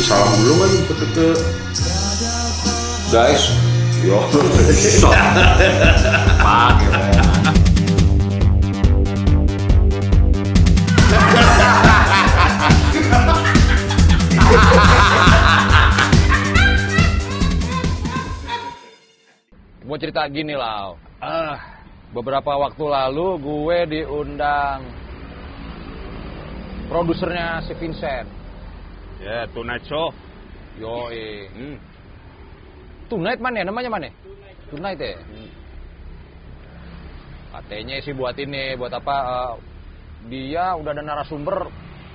kasih salam dulu kan ke, ke guys yo Pakai. Mau cerita gini lah. Ah, beberapa waktu lalu gue diundang produsernya si Vincent. Ya, Tonight Show. Yoi. Hmm. Tonight mana ya? Namanya mana? Tonight ya? Katanya sih buat ini, buat apa? eh, dia udah ada narasumber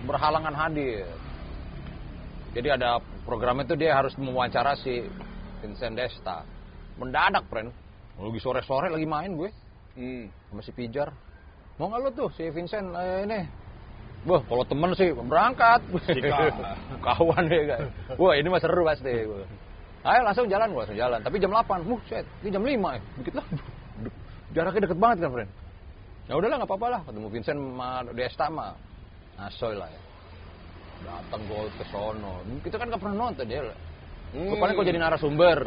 berhalangan hadir. Jadi ada program itu dia harus mewawancara si Vincent Desta. Mendadak, friend. Lagi sore-sore lagi main gue Hmm. sama si Pijar. Mau nggak lo tuh si Vincent eh, ini? Wah, kalau temen sih berangkat. Kawan ya kan. Wah, ini mah seru pasti. Ayo langsung jalan, gua langsung jalan. Tapi jam 8, wuh, set, ini jam 5 ya. Dikit lah. Jaraknya deket banget kan, friend. Ya udahlah nggak apa-apa lah, ketemu Vincent sama Desta mah. Asoy lah ya. Datang gol ke sono. Kita kan nggak pernah nonton dia. lah. Gua paling kalau jadi narasumber.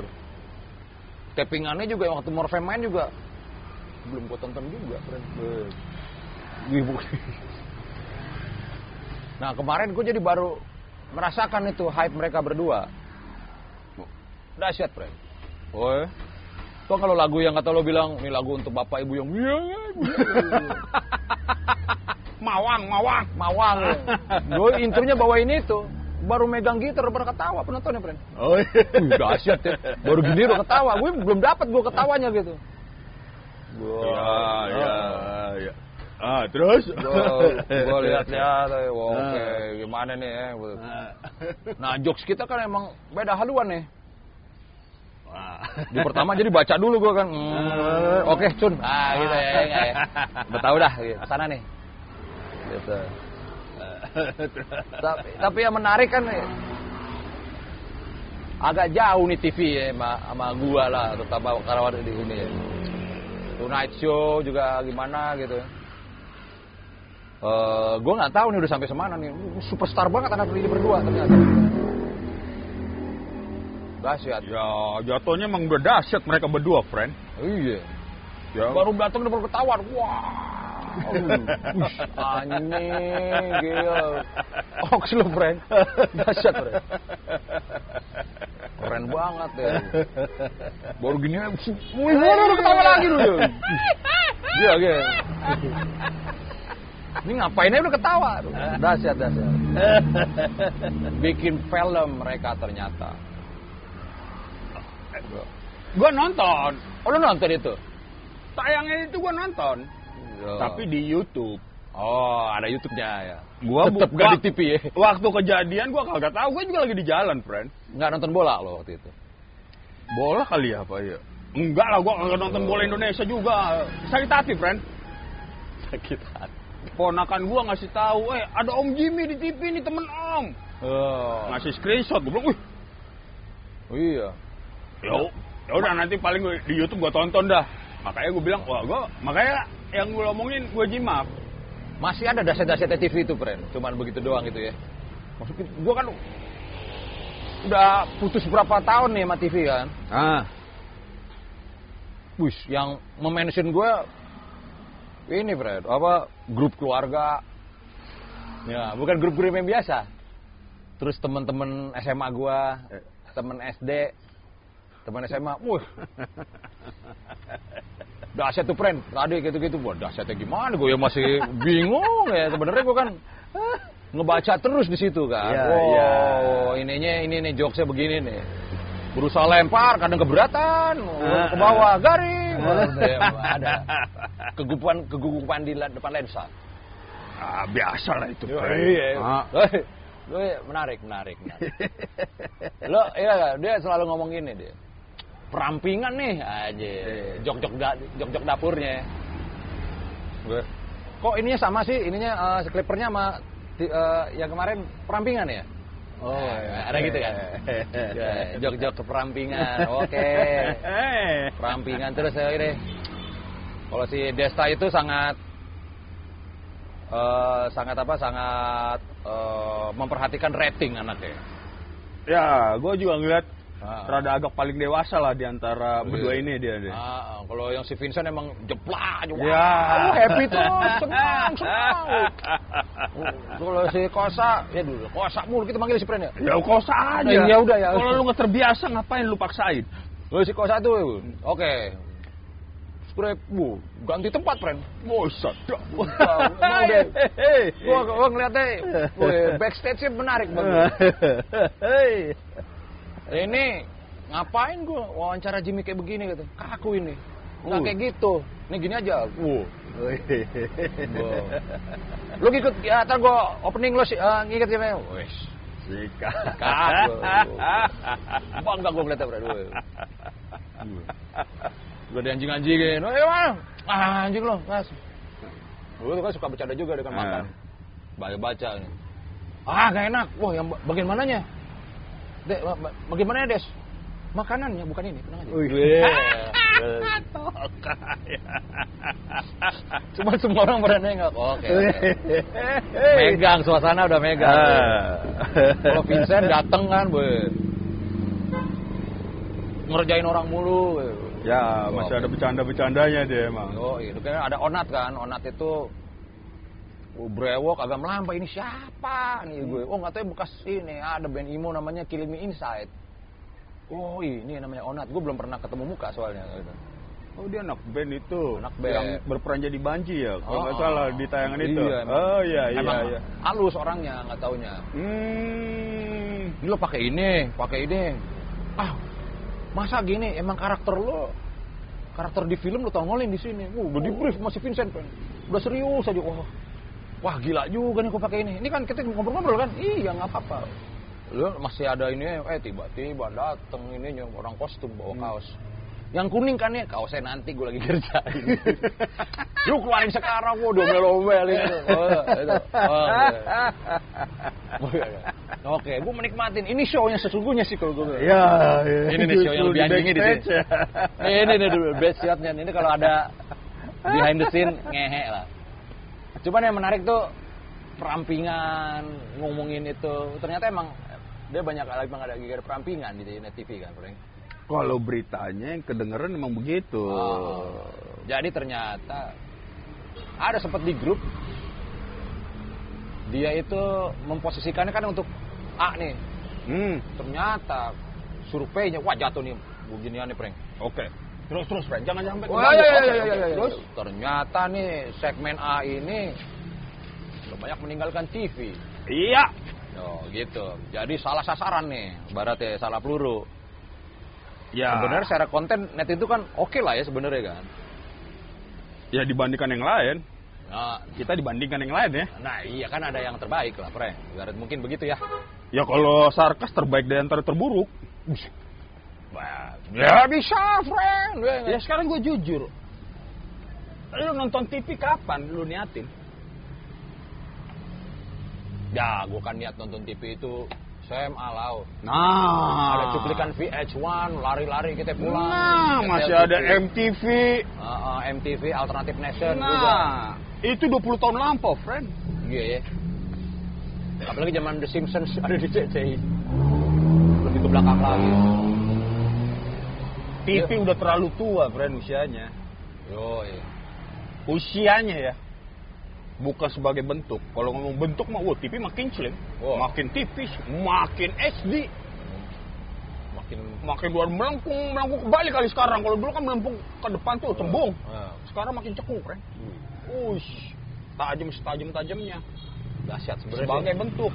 Tappingannya juga waktu Morfem main juga belum gua tonton juga, friend. Ibu. Nah kemarin gue jadi baru merasakan itu hype mereka berdua. Dahsyat, friend. Oh, Tuh kalau lagu yang kata lo bilang, ini lagu untuk bapak ibu yang iya, iya, iya." Mawang, mawang. mawang. Gue intronya bawain itu. Baru megang gitar baru ketawa penontonnya, friend. Oh, Wih, dahsyat ya. Baru gini udah ketawa. Gue belum dapat gue ketawanya gitu. Ya, ya, ya. Ah, terus? Gue lihat-lihat, eh, wah, oke, gimana nih ya. Nah, jokes kita kan emang beda haluan nih. Wah. Di pertama jadi baca dulu gue kan. Hmm, Oke, Cun. Ah, gitu ya. ya, ya. Udah tahu dah, gitu. Sana nih. Gitu. tapi, tapi yang menarik kan nih, agak jauh nih TV ya sama, sama gua lah, terutama karawat di sini ya. Tonight Show juga gimana gitu. Eh, gue nggak tahu nih udah sampai semana nih. Superstar banget anak ini berdua ternyata. Dahsyat. Ya, jatuhnya emang udah dahsyat mereka berdua, friend. Iya. Ya. Baru datang udah ketahuan. Wah. Ush, anjing, gila. Hoax lu, friend. Dahsyat, friend. Keren banget ya. Baru gini, wih, baru ketawa lagi lu. Iya, iya. Ini ngapain aja udah ketawa. Dahsyat, dahsyat. Bikin film mereka ternyata. Gua nonton. Oh, lu nonton itu? Tayangnya itu gua nonton. Tapi di YouTube. Oh, ada YouTube-nya ya. Gua tetep bu- gak di TV ya. Waktu kejadian gua kagak tahu, gua juga lagi di jalan, friend. Nggak nonton bola lo waktu itu. Bola kali ya apa ya? Enggak lah, gua kagak nonton bola Indonesia juga. Sakit hati, friend. Sakit hati. Ponakan gua ngasih tahu, eh ada Om Jimmy di TV nih temen Om. Oh, Ngasih screenshot, gua bilang, wih, oh iya. ya ya udah nanti paling gua, di YouTube gua tonton dah. Makanya gua bilang, wah gua, makanya yang gua omongin gua jimak. Masih ada daset-dasetnya TV itu, friend. Cuman begitu doang gitu ya. Maksudnya, gua kan udah putus berapa tahun nih sama TV kan. Ah, Wih, yang memention gue ini, Fred, apa grup keluarga. Ya, bukan grup-grup yang biasa. Terus teman-teman SMA gua, teman SD, teman SMA, wih. Dahsyat tuh, friend. Tadi gitu-gitu, wah dahsyatnya gimana? Gue ya masih bingung ya. Sebenarnya gue kan ngebaca terus di situ kan. Iya, wow, iya. ininya ini nih jokesnya begini nih. Berusaha lempar, kadang keberatan, ke bawah, garing. Wah, udah ya, ada kegugupan kegugupan di depan lensa. ah, biasa lah itu, Yo, iya. Ah. Eh, menarik, menarik, menarik. Lo, iya, dia selalu ngomong gini dia. Perampingan nih, aja. Jok-jok da, jok-jok dapurnya. Gue, Kok ininya sama sih? Ininya uh, sama eh, yang kemarin perampingan ya? Oh, Nah, ada gitu kan? Ya, Jok-jok ke perampingan. Oke. Eh. Perampingan terus ya ini. Kalau si Desta itu sangat eh, sangat apa? Sangat eh, memperhatikan rating anaknya. Ya, gue juga ngeliat Ah. rada agak paling dewasa lah di antara berdua Iya. ini dia deh. Ah, kalau yang si Vincent emang jeplak. Wah, Ya. happy terus, senang, senang. Kalau si Kosa, ya dulu, Kosa mulu kita manggil si Pren ya. Ya kosa aja. Ya udah ya. Kalau lu nggak terbiasa ngapain lu paksain? Kalau si Kosa tuh, oke. Spray, bu, ganti tempat, Pren. Bosan. Emang udah. Gua, gua ngeliatnya, backstage-nya menarik banget. Hei. Ini ngapain gua wawancara Jimmy kayak begini gitu. Kaku ini. Nggak Uh. kayak gitu. Nih gini aja. Wuh. Wow. Lu ngikut ya, ntar gua opening lu sih, uh, ngikut gimana? Wes. Sikat. Kaku. Bangga gua ngeliatnya, bro. Gue ada anjing-anjingin. Oh, mana? Ah, anjing lo, mas. Gue tuh kan suka bercanda juga dengan Ah. makan. Baca-baca nih. Ah, gak enak. Wah, yang ba- bagian mananya? Dek, ba- ba- bagian mana Des? Makanannya, bukan ini. Tenang aja. Wih. Weh. Cuma semua orang pada nengok. Oke. Megang, suasana udah megang. Ah. Kalau Vincent dateng kan, boy. Ngerjain orang mulu. Ya, masih ada bercanda-bercandanya dia emang. Oh, itu kan ada Onat kan. Onat itu brewok agak melampai ini siapa nih gue. Oh, nggak tahu ya bekas ini ada band emo namanya Me Inside. Oh, ini namanya Onat. Gue belum pernah ketemu muka soalnya gitu. Oh dia anak band itu, Anak band. yang berperan jadi Banji ya, kalau nggak Oh, salah di tayangan itu. Iya, emang. oh iya iya Emang iya. halus orangnya, nggak taunya. Hmm. Lo pakai ini, pakai ini. Ah, masa gini? Emang karakter lo, karakter di film lo tongolin di sini. Wah, udah di brief masih Vincent. Udah serius aja. Wah, wah gila juga nih kok pakai ini. Ini kan kita ngobrol-ngobrol kan? Iya nggak apa-apa. Lo masih ada ini, eh tiba-tiba dateng ini orang kostum bawa kaos. Yang kuning kan ya, kaosnya nanti gue lagi kerjain. Lu keluarin sekarang, gua domel-domelin. Oh, itu. Oh, iya. Oke, gue menikmatin. Ini show-nya sesungguhnya sih kalau gue. Ya, ya. Ini nih show yang lebih anjing ini. Backstage ya. Ini nih best shotnya. Ini kalau ada behind the scene ngehe lah. Cuman yang menarik tuh perampingan ngomongin itu. Ternyata emang dia banyak emang ada giga perampingan di net TV kan, Frank. Kalau beritanya yang kedengeran emang begitu. Oh. Jadi ternyata ada sempat di grup dia itu memposisikannya kan untuk A nih. Hmm, Ternyata surveinya wah jatuh nih beginian nih, Prank. oke. Terus terus, Fred. Jangan sampai Wah, keganggu. iya, iya, iya, iya, iya. Terus Ternyata nih segmen A ini udah banyak meninggalkan TV. iya. Oh, gitu. Jadi salah sasaran nih, baratnya salah peluru. Ya. Sebenarnya secara konten net itu kan oke lah ya sebenarnya kan. ya dibandingkan yang lain, Nah, kita dibandingkan yang lain ya. nah iya kan ada yang terbaik lah, Pre. Mungkin begitu ya. Ya kalau sarkas terbaik dari antara terburuk. Wah, ya bisa, friend. Ya sekarang gue jujur. Lu nonton TV kapan lu niatin? Ya, gua kan niat nonton TV itu SMA lau. Nah, Ada cuplikan VH1, lari-lari kita pulang. Nah, Nyetel masih ada TV. MTV. Ah, ah, MTV Alternative Nation juga. Nah, itu 20 tahun lampau, friend. Iya ya. Apalagi zaman The Simpsons ada di CCI. Lebih ke belakang lagi. TV udah terlalu tua, friend, usianya. Yo, iya. Usianya ya. Bukan sebagai bentuk. Kalau ngomong bentuk mah, wah, TV makin slim, Wah. makin tipis, makin SD, Makin makin luar melengkung, melengkung kembali kali sekarang. Kalau dulu kan melengkung ke depan tuh, cembung. Ah, Sekarang makin cekung, friend. Ush, tajam setajam tajamnya. dahsyat sebenarnya. Sebagai bentuk,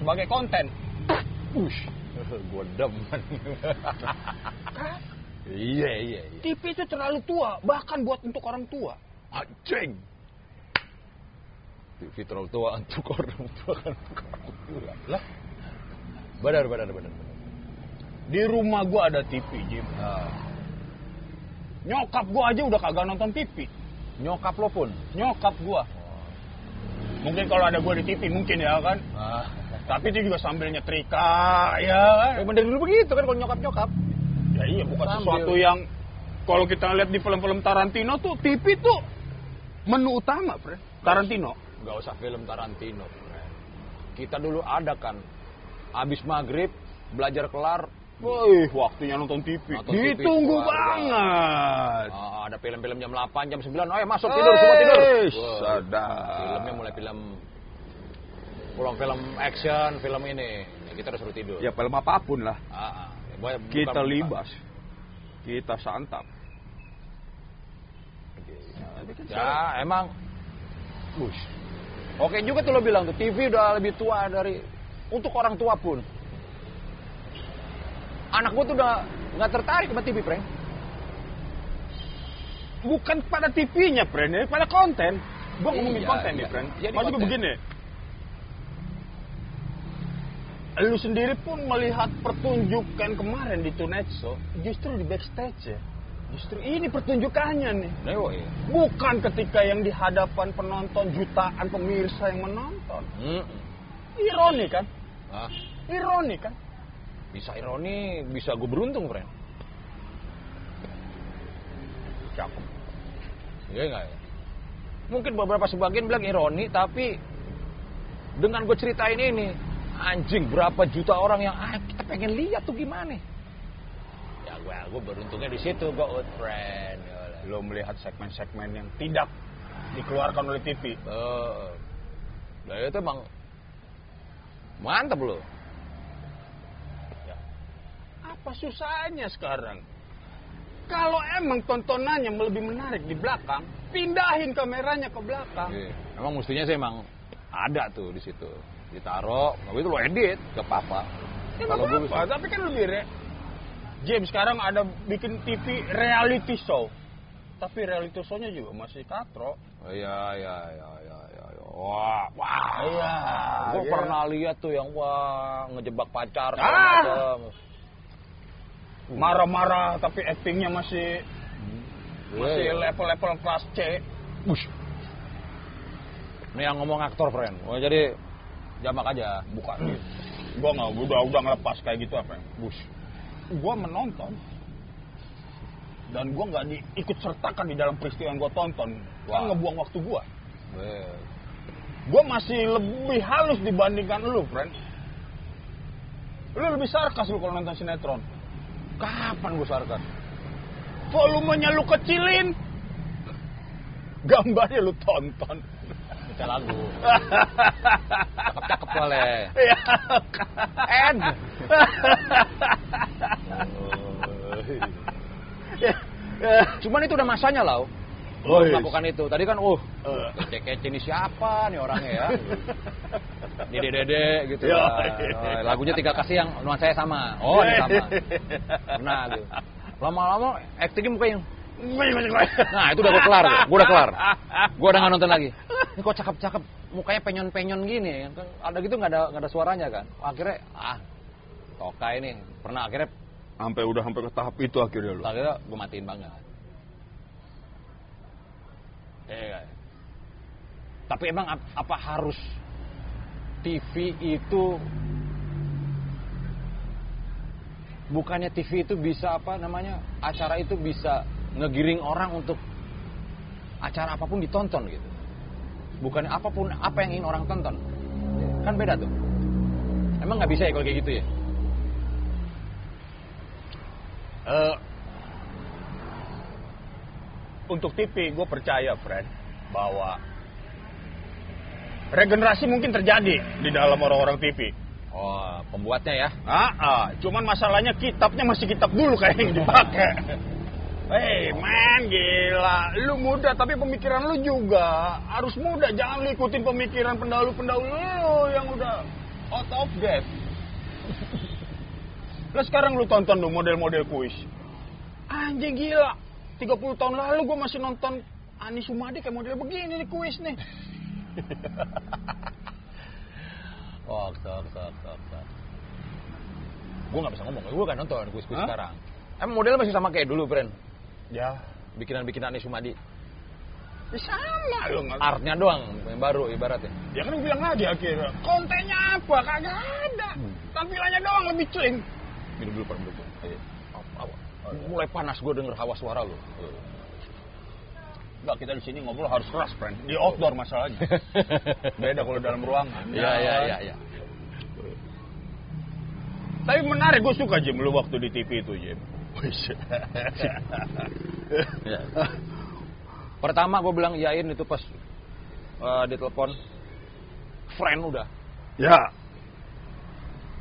sebagai konten. Ush, gue demen. iya, iya, iya. TV itu terlalu tua, bahkan buat untuk orang tua. Anjing. TV terlalu tua untuk orang tua kan untuk orang tua. Lah. Benar, benar, benar. benar. Di rumah gua ada TV, Jim. Ah, Nyokap gua aja udah kagak nonton TV. nyokap lo pun. Nyokap gua. Mungkin kalau ada gua di TV mungkin ya kan. Ah. Tapi itu juga sambil nyetrika, ya kan. Emang dari dulu begitu kan kalau nyokap-nyokap. Ya iya, bukan Sambil. sesuatu yang kalau kita lihat di film-film Tarantino tuh TV tuh menu utama, Fred. Tarantino. Gak usah film Tarantino. Kita dulu ada kan, abis maghrib belajar kelar Wih, waktunya nonton TV. Nonton TV, Ditunggu keluarga. banget. ah, ada film-film jam 8, jam 9, oh ya masuk tidur, semua tidur. Sadar. Filmnya mulai film pulang film action, film ini. Ya, kita udah suruh tidur. Ya film apa pun lah. Ah, ah. Ya, Kita bukan- libas. Kita santap. Ya, emang Bush. Oke juga tuh lo bilang tuh TV udah lebih tua dari untuk orang tua pun. Anak gua tuh udah nggak tertarik sama TV, Prank. Bukan pada TV-nya, friend, ya, pada konten. Gua ngomongin Iya, konten nih, iya. friend. Jadi Maksud gue begini. Lu sendiri pun melihat pertunjukan kemarin di Show, justru di backstage ya. Justru ini pertunjukannya nih. Nah, iya. Bukan ketika yang di hadapan penonton jutaan pemirsa yang menonton. Hmm. Ironi kan? Ah, Ironi kan? bisa ironi, bisa gue beruntung, friend. Cakep. Iya nggak ya? Mungkin beberapa sebagian bilang ironi, tapi dengan gue ceritain ini, anjing berapa juta orang yang ah, kita pengen lihat tuh gimana? Ya gue, gue beruntungnya di situ, gue out friend. Ya. Lo melihat segmen-segmen yang tidak dikeluarkan oleh TV. Eh, nah itu emang mantap loh. Apa susahnya sekarang? Kalau emang tontonannya lebih menarik di belakang, pindahin kameranya ke belakang. Iya. Emang mestinya sih emang ada tuh di situ. Ditaruh, habis itu lo edit ke papa. Ya Kalau gue apa-apa, tapi kan lebih re. James sekarang ada bikin TV reality show. Tapi reality show-nya juga masih katro. Oh, iya, iya, iya, iya, iya. iya. Wah, wah. Iya, Gue iya. pernah lihat tuh yang wah ngejebak pacar Ah. macam. Marah-marah tapi actingnya masih masih Iya. level-level kelas C. Bush. Ini yang ngomong aktor, friend. Oh, jadi jamak aja. Bukan. Gua nggak, gua udah udah ngelepas kayak gitu apa? Bush. Gua menonton dan gua nggak diikut sertakan di dalam peristiwa yang gua tonton. Kan Wah. ngebuang waktu gua. Eh, Gua masih lebih halus dibandingkan lu, friend. Lu lebih sarkas lu kalau nonton sinetron. Kapan gue sarkas? Volumenya lu kecilin. Gambarnya lu tonton. Baca lagu. Cakep-cakep boleh. Ya. Ed. Cuman itu udah masanya lah. Oh, iya. melakukan itu. Tadi kan, uh, Eh. kece-kece ini siapa nih orangnya ya? Dede Dede gitu Ya. Oh, lagunya tiga kasih yang nuansanya sama. Oh, ini sama. Nah, gitu. Lama-lama actingnya muka yang Nah, itu udah gue kelar, tuh. gue udah kelar. Gue udah nggak nonton lagi. Ini kok cakep-cakep, mukanya penyon-penyon gini. Kan ada gitu nggak ada nggak ada suaranya kan. Akhirnya ah, toka ini pernah akhirnya Sampai udah sampai ke tahap itu akhirnya lu. akhirnya gue matiin banget. Iya. Tapi emang ap- apa harus TV itu bukannya TV itu bisa apa namanya acara itu bisa ngegiring orang untuk acara apa pun ditonton gitu. Bukannya apa pun apa yang ingin orang tonton. Kan beda tuh. Emang nggak bisa ya kalau kayak gitu ya? Eh, untuk TV gue percaya, Fred, bahwa regenerasi mungkin terjadi di dalam orang-orang TV. Oh, pembuatnya ya. Ah, ah, cuman masalahnya kitabnya masih kitab dulu kayak yang dipakai. Hei, man, gila. Lu muda tapi pemikiran lu juga harus muda. Jangan lu ikutin pemikiran pendahulu-pendahulu lu yang udah out of date. Lah sekarang lu tonton tuh model-model kuis. Anjing gila. 30 tahun lalu gue masih nonton Ani Sumadi kayak model begini nih kuis nih. Oh, tok, tok, tok, tok. Gue gak bisa ngomong, gue kan nonton kuis-kuis sekarang. Emang modelnya masih sama kayak dulu, friend. Ya, Bikinan-bikinan Sumadi. ya sama nggak Artnya doang yang baru ibaratnya. Ya kan bilang lagi akhirnya, kontennya apa? Kagak ada. Tampilannya doang lebih clean. Minum dulu, Pak. Minum dulu. Ayo. Apa? Mulai panas gue denger hawa suara lu. Enggak, kita di sini ngobrol harus keras, friend. Di outdoor masalahnya. Beda kalau dalam ruangan. Iya, iya, iya, iya. Tapi menarik, gue suka Jim lu waktu di TV itu Jim. Ya. Pertama gue bilang yain itu pas eh, di telepon friend udah. ya,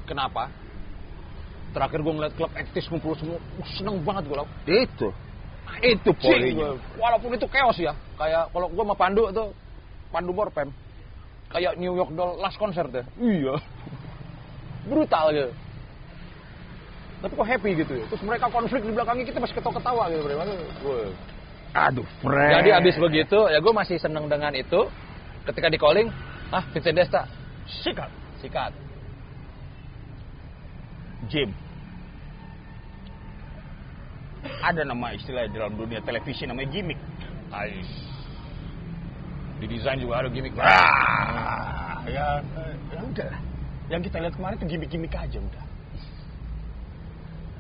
Kenapa? Terakhir gue ngeliat klub ektis ngumpul semua, uh, seneng banget gue. itu. Itu Cing, poinnya. gua. Walaupun itu chaos ya, kayak kalau gue sama Pandu tuh, Pandu Borpem, kayak New York Doll last concert ya. Iya. Brutal gitu. Tapi kok happy gitu ya. Terus mereka konflik di belakangnya kita masih ketawa-ketawa gitu. Bro. Aduh, gua- Aduh, friend. Jadi abis begitu, ya gue masih seneng dengan itu. Ketika di calling, ah Vincent Desta, sikat. sikat. Jim. Ada nama istilah dalam dunia televisi namanya gimmick. Ais. Di desain juga ada gimmick. Ah, ya, ya udah lah. Yang kita lihat kemarin itu gimmick-gimmick aja udah.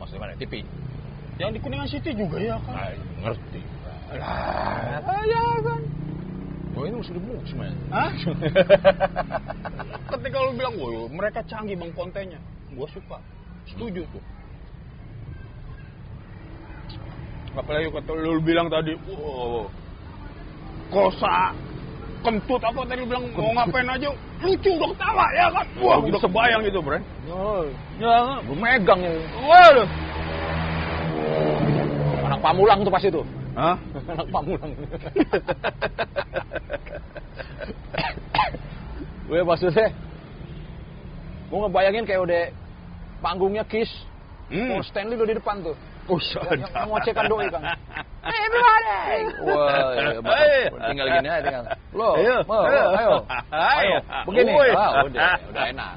Maksudnya mana? TV. Yang di Kuningan City juga ya kan. Ay, ngerti. Lah, ya kan. Oh ini mesti dibuk sebenarnya. Hah? Ketika lu bilang, woi, mereka canggih bang kontennya. Gua suka. Setuju tuh. Apalagi kata lu bilang tadi, wow, kosa, kentut apa tadi lu bilang mau ngapain aja, lucu udah ketawa ya kan? Wah, udah kebayang gitu, Bren. Oh, ya, gue megang ya. Waduh. Anak pamulang tuh pas itu. Hah? Anak pamulang. Gue maksudnya, gue ngebayangin kayak udah panggungnya Kiss, Hmm. Paul Stanley udah di depan tuh. Oh, Yang, yang ngocekan doi kan. Hey everybody! Wah, ya, bakal- tinggal gini aja tinggal. Lo, Ayo, mau, ayo. ayo, ayo, begini. Wah, udah, udah enak.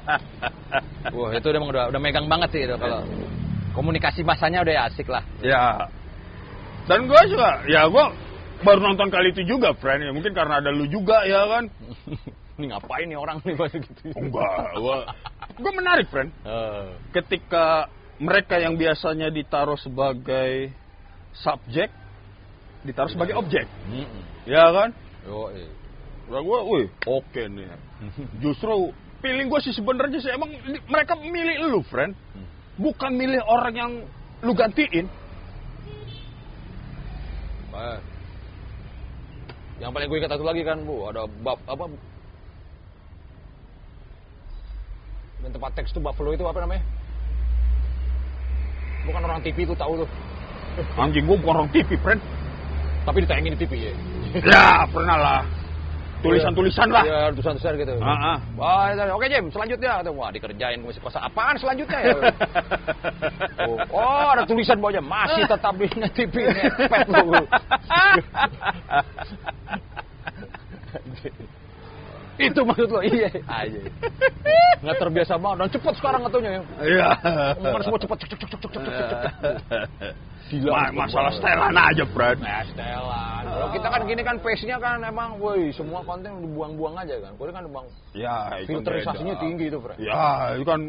Wah, itu udah udah, udah megang banget sih itu kalau komunikasi masanya udah asik lah. Ya. Dan gue juga, ya gue baru nonton kali itu juga, friend. Ya, mungkin karena ada lu juga, ya kan? Ini ngapain nih orang nih gitu? Enggak, gue, gue menarik, friend. Eh, Ketika mereka yang biasanya ditaruh sebagai subjek, ditaruh sebagai objek, mm-mm. ya kan? Yo, eh. Udah gue, wih, oke nih. Justru feeling gue sih sebenarnya sih emang mereka milih lu, friend. Bukan milih orang yang lu gantiin. Eh. Yang paling gue ingat satu lagi kan, Bu, ada bab apa? Dan tempat teks itu Buffalo itu apa namanya? Bukan orang TV itu tahu tuh. Anjing gue bukan orang TV, friend. Tapi ditayangin di TV ya. Ya, pernah lah. Tulisan-tulisan lah. Iya, tulisan-tulisan gitu. Ah, ah. Wah, itu- oke Jim, selanjutnya. Tuh, Wah, dikerjain komisi kosa. Apaan selanjutnya ya? oh, oh, ada tulisan bawahnya masih tetap di TV ngepet lu. Itu maksud lo, iya. Aja. Nggak terbiasa banget dan cepet sekarang katanya ya. Iya. Omongan semua cepet, cek cek cek cek cek cek cek. cek. Gila. Ma- masalah setelan aja, Brad. Nah, setelan. Kalau kita kan gini kan pace-nya kan emang, woi, semua konten dibuang-buang aja kan. Kalau kan bang, Ya, itu filterisasinya beda. tinggi itu, Fred. Ya, itu kan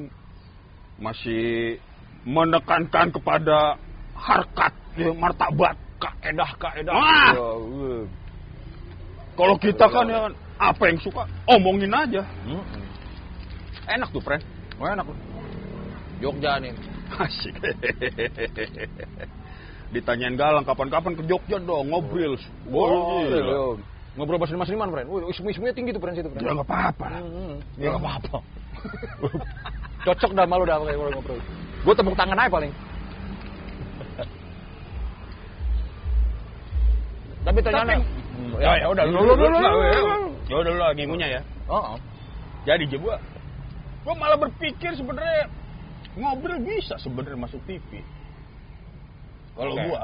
masih menekankan kepada harkat, ya, martabat. Kaedah, kaedah. Wah! Ya. Kalau kita kan ya kan, apa yang suka, omongin aja. Mm-mm. Enak tuh, friend. Oh, enak. Jogja nih. Asik. Ditanyain Galang kapan-kapan ke Jogja dong, ngobrol. Oh, gila. iya. Ngobrol bahasa Seniman, Fred. Wih, ismu-ismunya tinggi tuh, Fred, situ, Fred. Ya nggak apa-apa. Hmm, Ya nggak apa-apa. Cocok dah malu dah pakai kalau ngobrol. Gue tepuk tangan aja paling. Tapi ternyata Hmm, Ya, ya udah, dulu lu dulu dulu. Ya udah lu lagi ngunya ya. Oh. Jadi je gua gua malah berpikir sebenarnya ngobrol bisa sebenarnya masuk TV. Kalau Oke. gua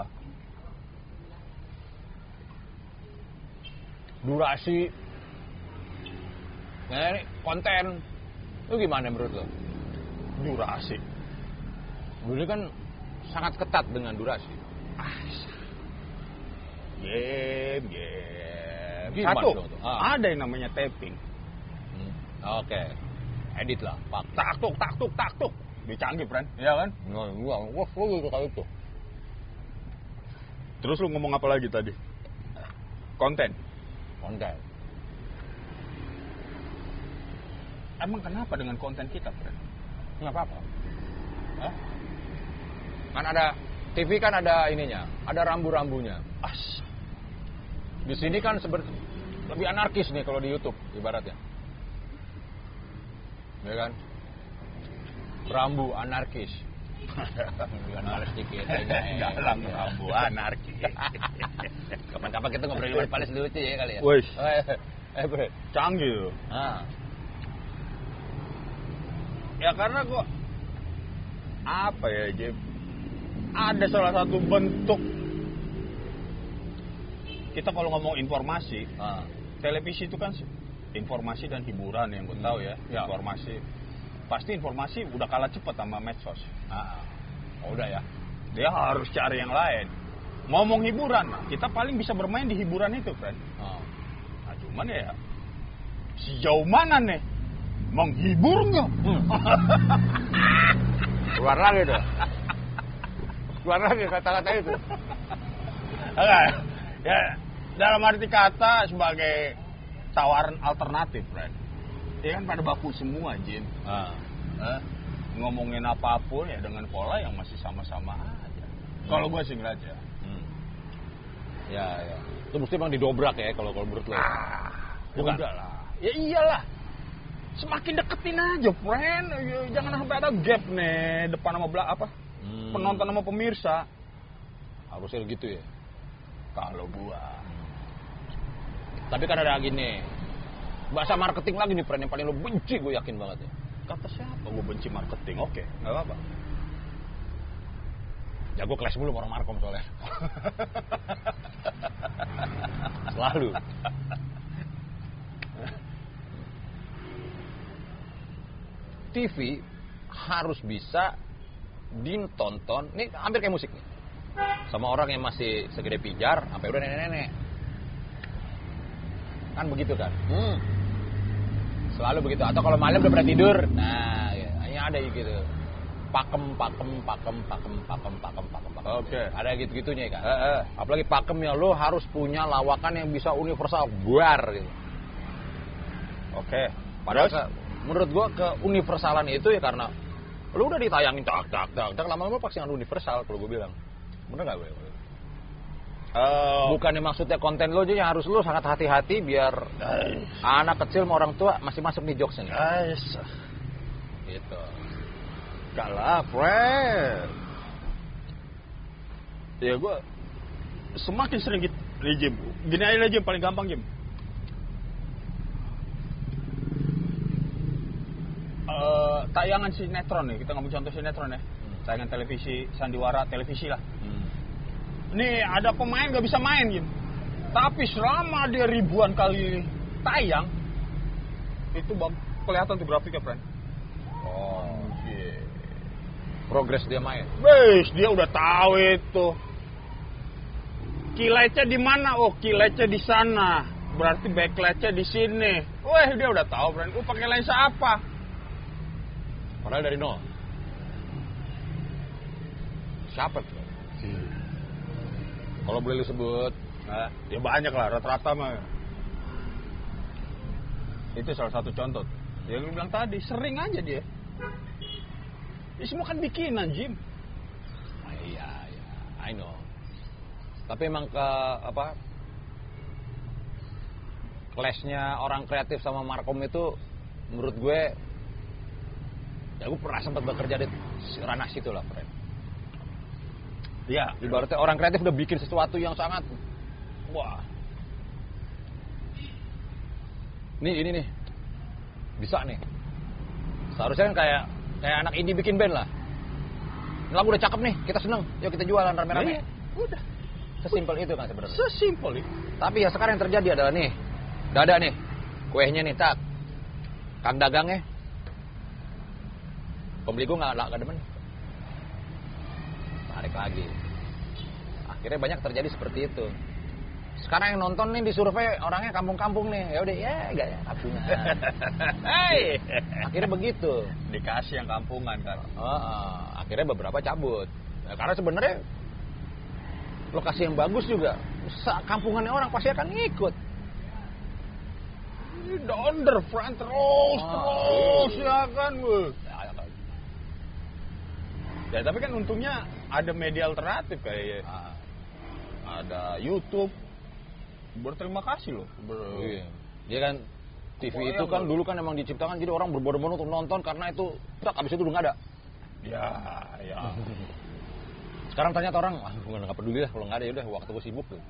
durasi nah, ini konten itu gimana menurut lo? durasi. Dulu kan sangat ketat dengan durasi. Game, game. Gimana Satu? Ah. ada yang namanya tapping. Hmm. Oke, edit lah, pak. Taktuk, taktuk, taktuk. Dicanggih, friend. Iya kan? Nah, gua, gua, gua gitu kali itu. Terus lu ngomong apa lagi tadi? Konten. Konten. Emang kenapa dengan konten kita, friend? Nggak apa-apa. Hah? Kan ada TV kan ada ininya, ada rambu-rambunya. As. Di sini kan seben- lebih anarkis nih kalau di YouTube ibaratnya. Ya kan? Rambu anarkis. Males dikit aja. Dalam rambu anarki. Kapan-kapan kita ngobrol di Pales lucu ya kali ya. Wes. Eh, eh, bro. Canggih. Ah, Ya karena gua apa ya, Jim? Ada salah satu bentuk kita kalau ngomong informasi, ah. televisi itu kan informasi dan hiburan yang gue tahu ya, Ya. informasi. Pasti informasi udah kalah cepat sama medsos. Ah. Oh, udah ya. Dia harus cari yang lain. Ngomong hiburan, nah, kita paling bisa bermain di hiburan itu, friend. Ah. Nah, cuman ya sejauh mana nih menghibur nggak? Hmm. Keluar lagi tuh. Keluar lagi kata-kata itu. Enggak, ya dalam arti kata sebagai tawaran alternatif, friend. Ya kan pada baku semua, Jin. Ah. Eh, ngomongin apa pun ya dengan pola yang masih sama-sama aja. Kalau gue sih ngeliat ya. Hmm. Ya, ya. Itu mesti emang didobrak ya kalau kalau menurut lo. Ah, Bukan? udah lah. Ya iyalah. Semakin deketin aja, friend. Ya, Jangan sampai ada gap nih depan sama belakang apa? Hmm. Penonton sama pemirsa. Harusnya gitu ya. Kalau gua Tapi kan ada gini. Bahasa marketing lagi nih, friend yang paling lo benci gue yakin banget ya. kata siapa gua benci marketing? Oke, nggak apa-apa. Jago kelas mulu sama orang markom soalnya. Selalu. TV harus bisa ditonton, ini hampir kayak musik nih. Sama orang yang masih segede pijar, sampai udah nenek-nenek. Kan begitu kan? Hmm. Selalu begitu. Atau kalau malam udah pernah tidur, nah ya, hanya ada gitu. Pakem, pakem, pakem, pakem, pakem, pakem, pakem, pakem. Oke. Ada gitu-gitunya kan. Eh, eh. Apalagi pakemnya lo harus punya lawakan yang bisa universal, buar gitu. Oke. Padahal Terus? ke- menurut gua ke universalan itu ya karena lu udah ditayangin tak tak tak tak lama-lama pasti universal kalau gue bilang. Bener nggak gue? Eh, Bukannya maksudnya konten lo aja yang harus lo sangat hati-hati biar anak kecil sama orang tua masih masuk nih jokesnya nih. Guys. Gitu. Gak lah, friend. Ya gua semakin sering gitu. Nih, Jim. Gini aja lah, Jim. Paling gampang, Jim. Eh, tayangan sinetron nih, kita ngomong contoh sinetron ya. Tayangan televisi, sandiwara televisi lah. Hmm. Nih ada pemain gak bisa main gitu. Tapi selama dia ribuan kali tayang, itu bang, kelihatan tuh grafiknya, friend. Oh. Progres dia main. Wes, dia udah tahu itu. Kilatnya di mana? Oh, kilatnya di sana. Berarti backlightnya di sini. Wah, dia udah tahu, friend. Lu pakai lensa apa? Padahal dari nol. Siapa tuh? Kalau boleh lu sebut, Nah, ya banyak lah, rata-rata mah. Itu salah satu contoh. Yang lu bilang tadi, sering aja dia. Ini semua kan bikinan, Jim. Ah, iya, iya, I know. Tapi emang ke apa? Clashnya orang kreatif sama Markom itu menurut gue ya gue pernah sempat bekerja di ranah situ lah, friend. Ya, Ibaratnya orang kreatif udah bikin sesuatu yang sangat wah. Nih ini nih. Bisa nih. Seharusnya kan kayak kayak anak indie bikin band lah. Ini lagu udah cakep nih, kita seneng. Yuk kita jualan rame-rame. Iya, udah. Sesimpel itu kan sebenarnya. Sesimpel itu. Tapi ya sekarang yang terjadi adalah nih, udah ada nih, kuehnya nih, tak. Kang dagangnya, pembeli gue nggak nggak demen. Lagi. Akhirnya banyak terjadi seperti itu. Sekarang yang nonton nih di survei orangnya kampung-kampung nih, ya udah ya gak ya kampungan. Hei. Akhirnya begitu. Dikasih yang kampungan kan. Heeh, akhirnya beberapa cabut. Ya, karena sebenarnya lokasi yang bagus juga, kampungannya orang pasti akan ngikut. The underfront terus, Ah, terus iya. ya kan. weh. Ya. Ya tapi kan untungnya ada media alternatif kayak Ah, ada YouTube. Berterima kasih loh. Ber- iya. Dia kan TV Pokoknya itu kan ber- dulu kan emang diciptakan jadi orang berbondong-bondong untuk nonton karena itu tak abis itu udah nggak ada. Ya, ya. Sekarang ternyata orang, ah gue nggak peduli lah kalau nggak ada ya udah waktu gue sibuk tuh.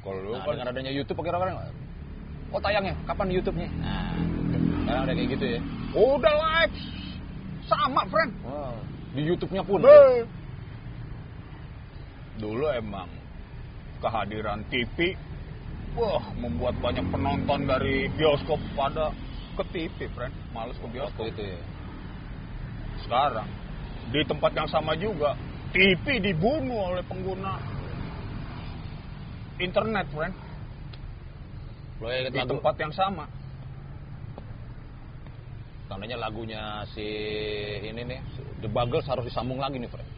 Kalau Nah, kan dengan adanya YouTube pakai orang oh tayangnya kapan YouTube-nya? Nah, sekarang ada kayak gitu ya. udah live sama, friend. Wow. Di YouTube-nya pun. Be. Dulu emang kehadiran TV wah membuat banyak penonton dari bioskop pada ke TV, friend. Males ke bioskop. Waktu itu ya. Sekarang di tempat yang sama juga TV dibunuh oleh pengguna internet, friend. Lo inget Di lagu tempat yang sama. tandanya lagunya si ini nih The Buggles harus disambung lagi nih, friend.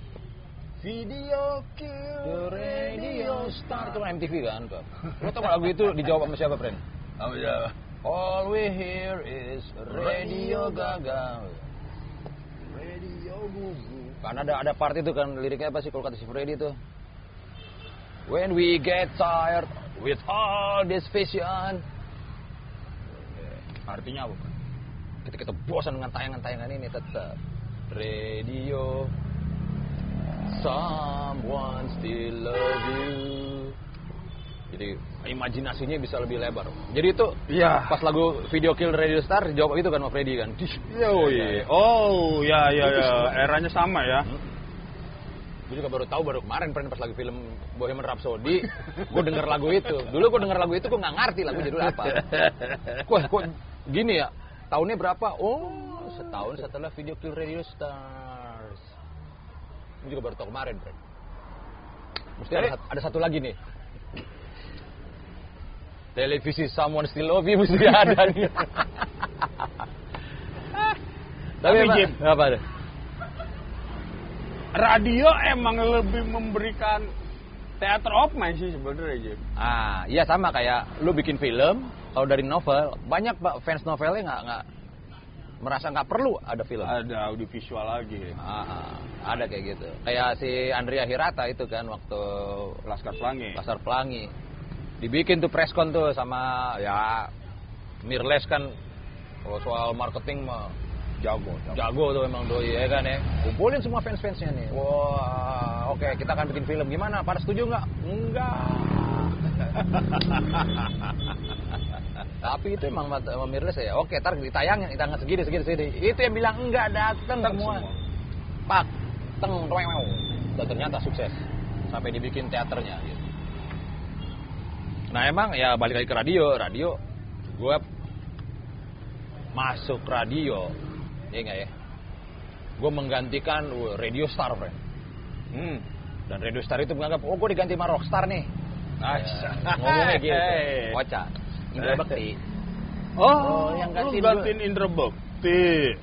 Video The Radio Star itu kan MTV kan, Pak. Lo tau lagu itu dijawab sama siapa, friend? Oh ya. All we hear is Radio Gaga. Radio Gugu. Kan ada ada part itu kan liriknya apa sih kalau kata si Freddy itu? When we get tired with all this vision. Artinya apa? Kita kita bosan dengan tayangan-tayangan ini tetap radio. Someone still love you. Jadi imajinasinya bisa lebih lebar. Jadi itu Iya. pas lagu video Kill Radio Star dijawab itu kan sama Freddy kan. Oh iya. Oh, ya ya ya. Eranya sama ya. Gue juga baru tahu baru kemarin pernah pas lagi film Bohemian Rhapsody, gue denger lagu itu. Dulu gue denger lagu itu gue nggak ngerti lagu judul apa. Kok kok gini ya? Tahunnya berapa? Oh, setahun setelah video Kill Radio Stars. Gue juga baru tahu kemarin, Bro. Mesti ada, ada satu lagi nih. Televisi Someone Still Love You mesti ada nih. Tapi, Jim. apa ada? Radio emang lebih memberikan theater of mind sih sebenarnya, Jim. Ah, iya sama kayak lu bikin film, kalau dari novel, banyak pak fans novelnya nggak nggak merasa nggak perlu ada film. Ada audiovisual lagi. Ah, ada kayak gitu. Kayak si Andrea Hirata itu kan waktu Laskar Pelangi. Pasar Pelangi, dibikin tuh preskon tuh sama ya Mirles kan kalau soal marketing mah Jago, jago. jago tuh emang doi ya kan ya kumpulin semua fans fansnya nih wah oke kita akan bikin film gimana pada setuju nggak enggak tapi itu emang mat- sama Mirles ya. Oke ntar ditayangin ditayang segini segini segini. Itu yang bilang enggak datang semua. pak teng toeng dan ternyata sukses. Sampai dibikin teaternya gitu. nah emang ya balik lagi ke radio. Radio gue masuk radio. Ya enggak ya? Gue menggantikan uh, radio star friend. Hmm. dan radio star itu menganggap oh gue diganti sama rockstar nih Ya, ngomongnya gitu. Kocak Indra Bekti Oh, Oh, yang yang gantiin gantiin, Indra Bekti.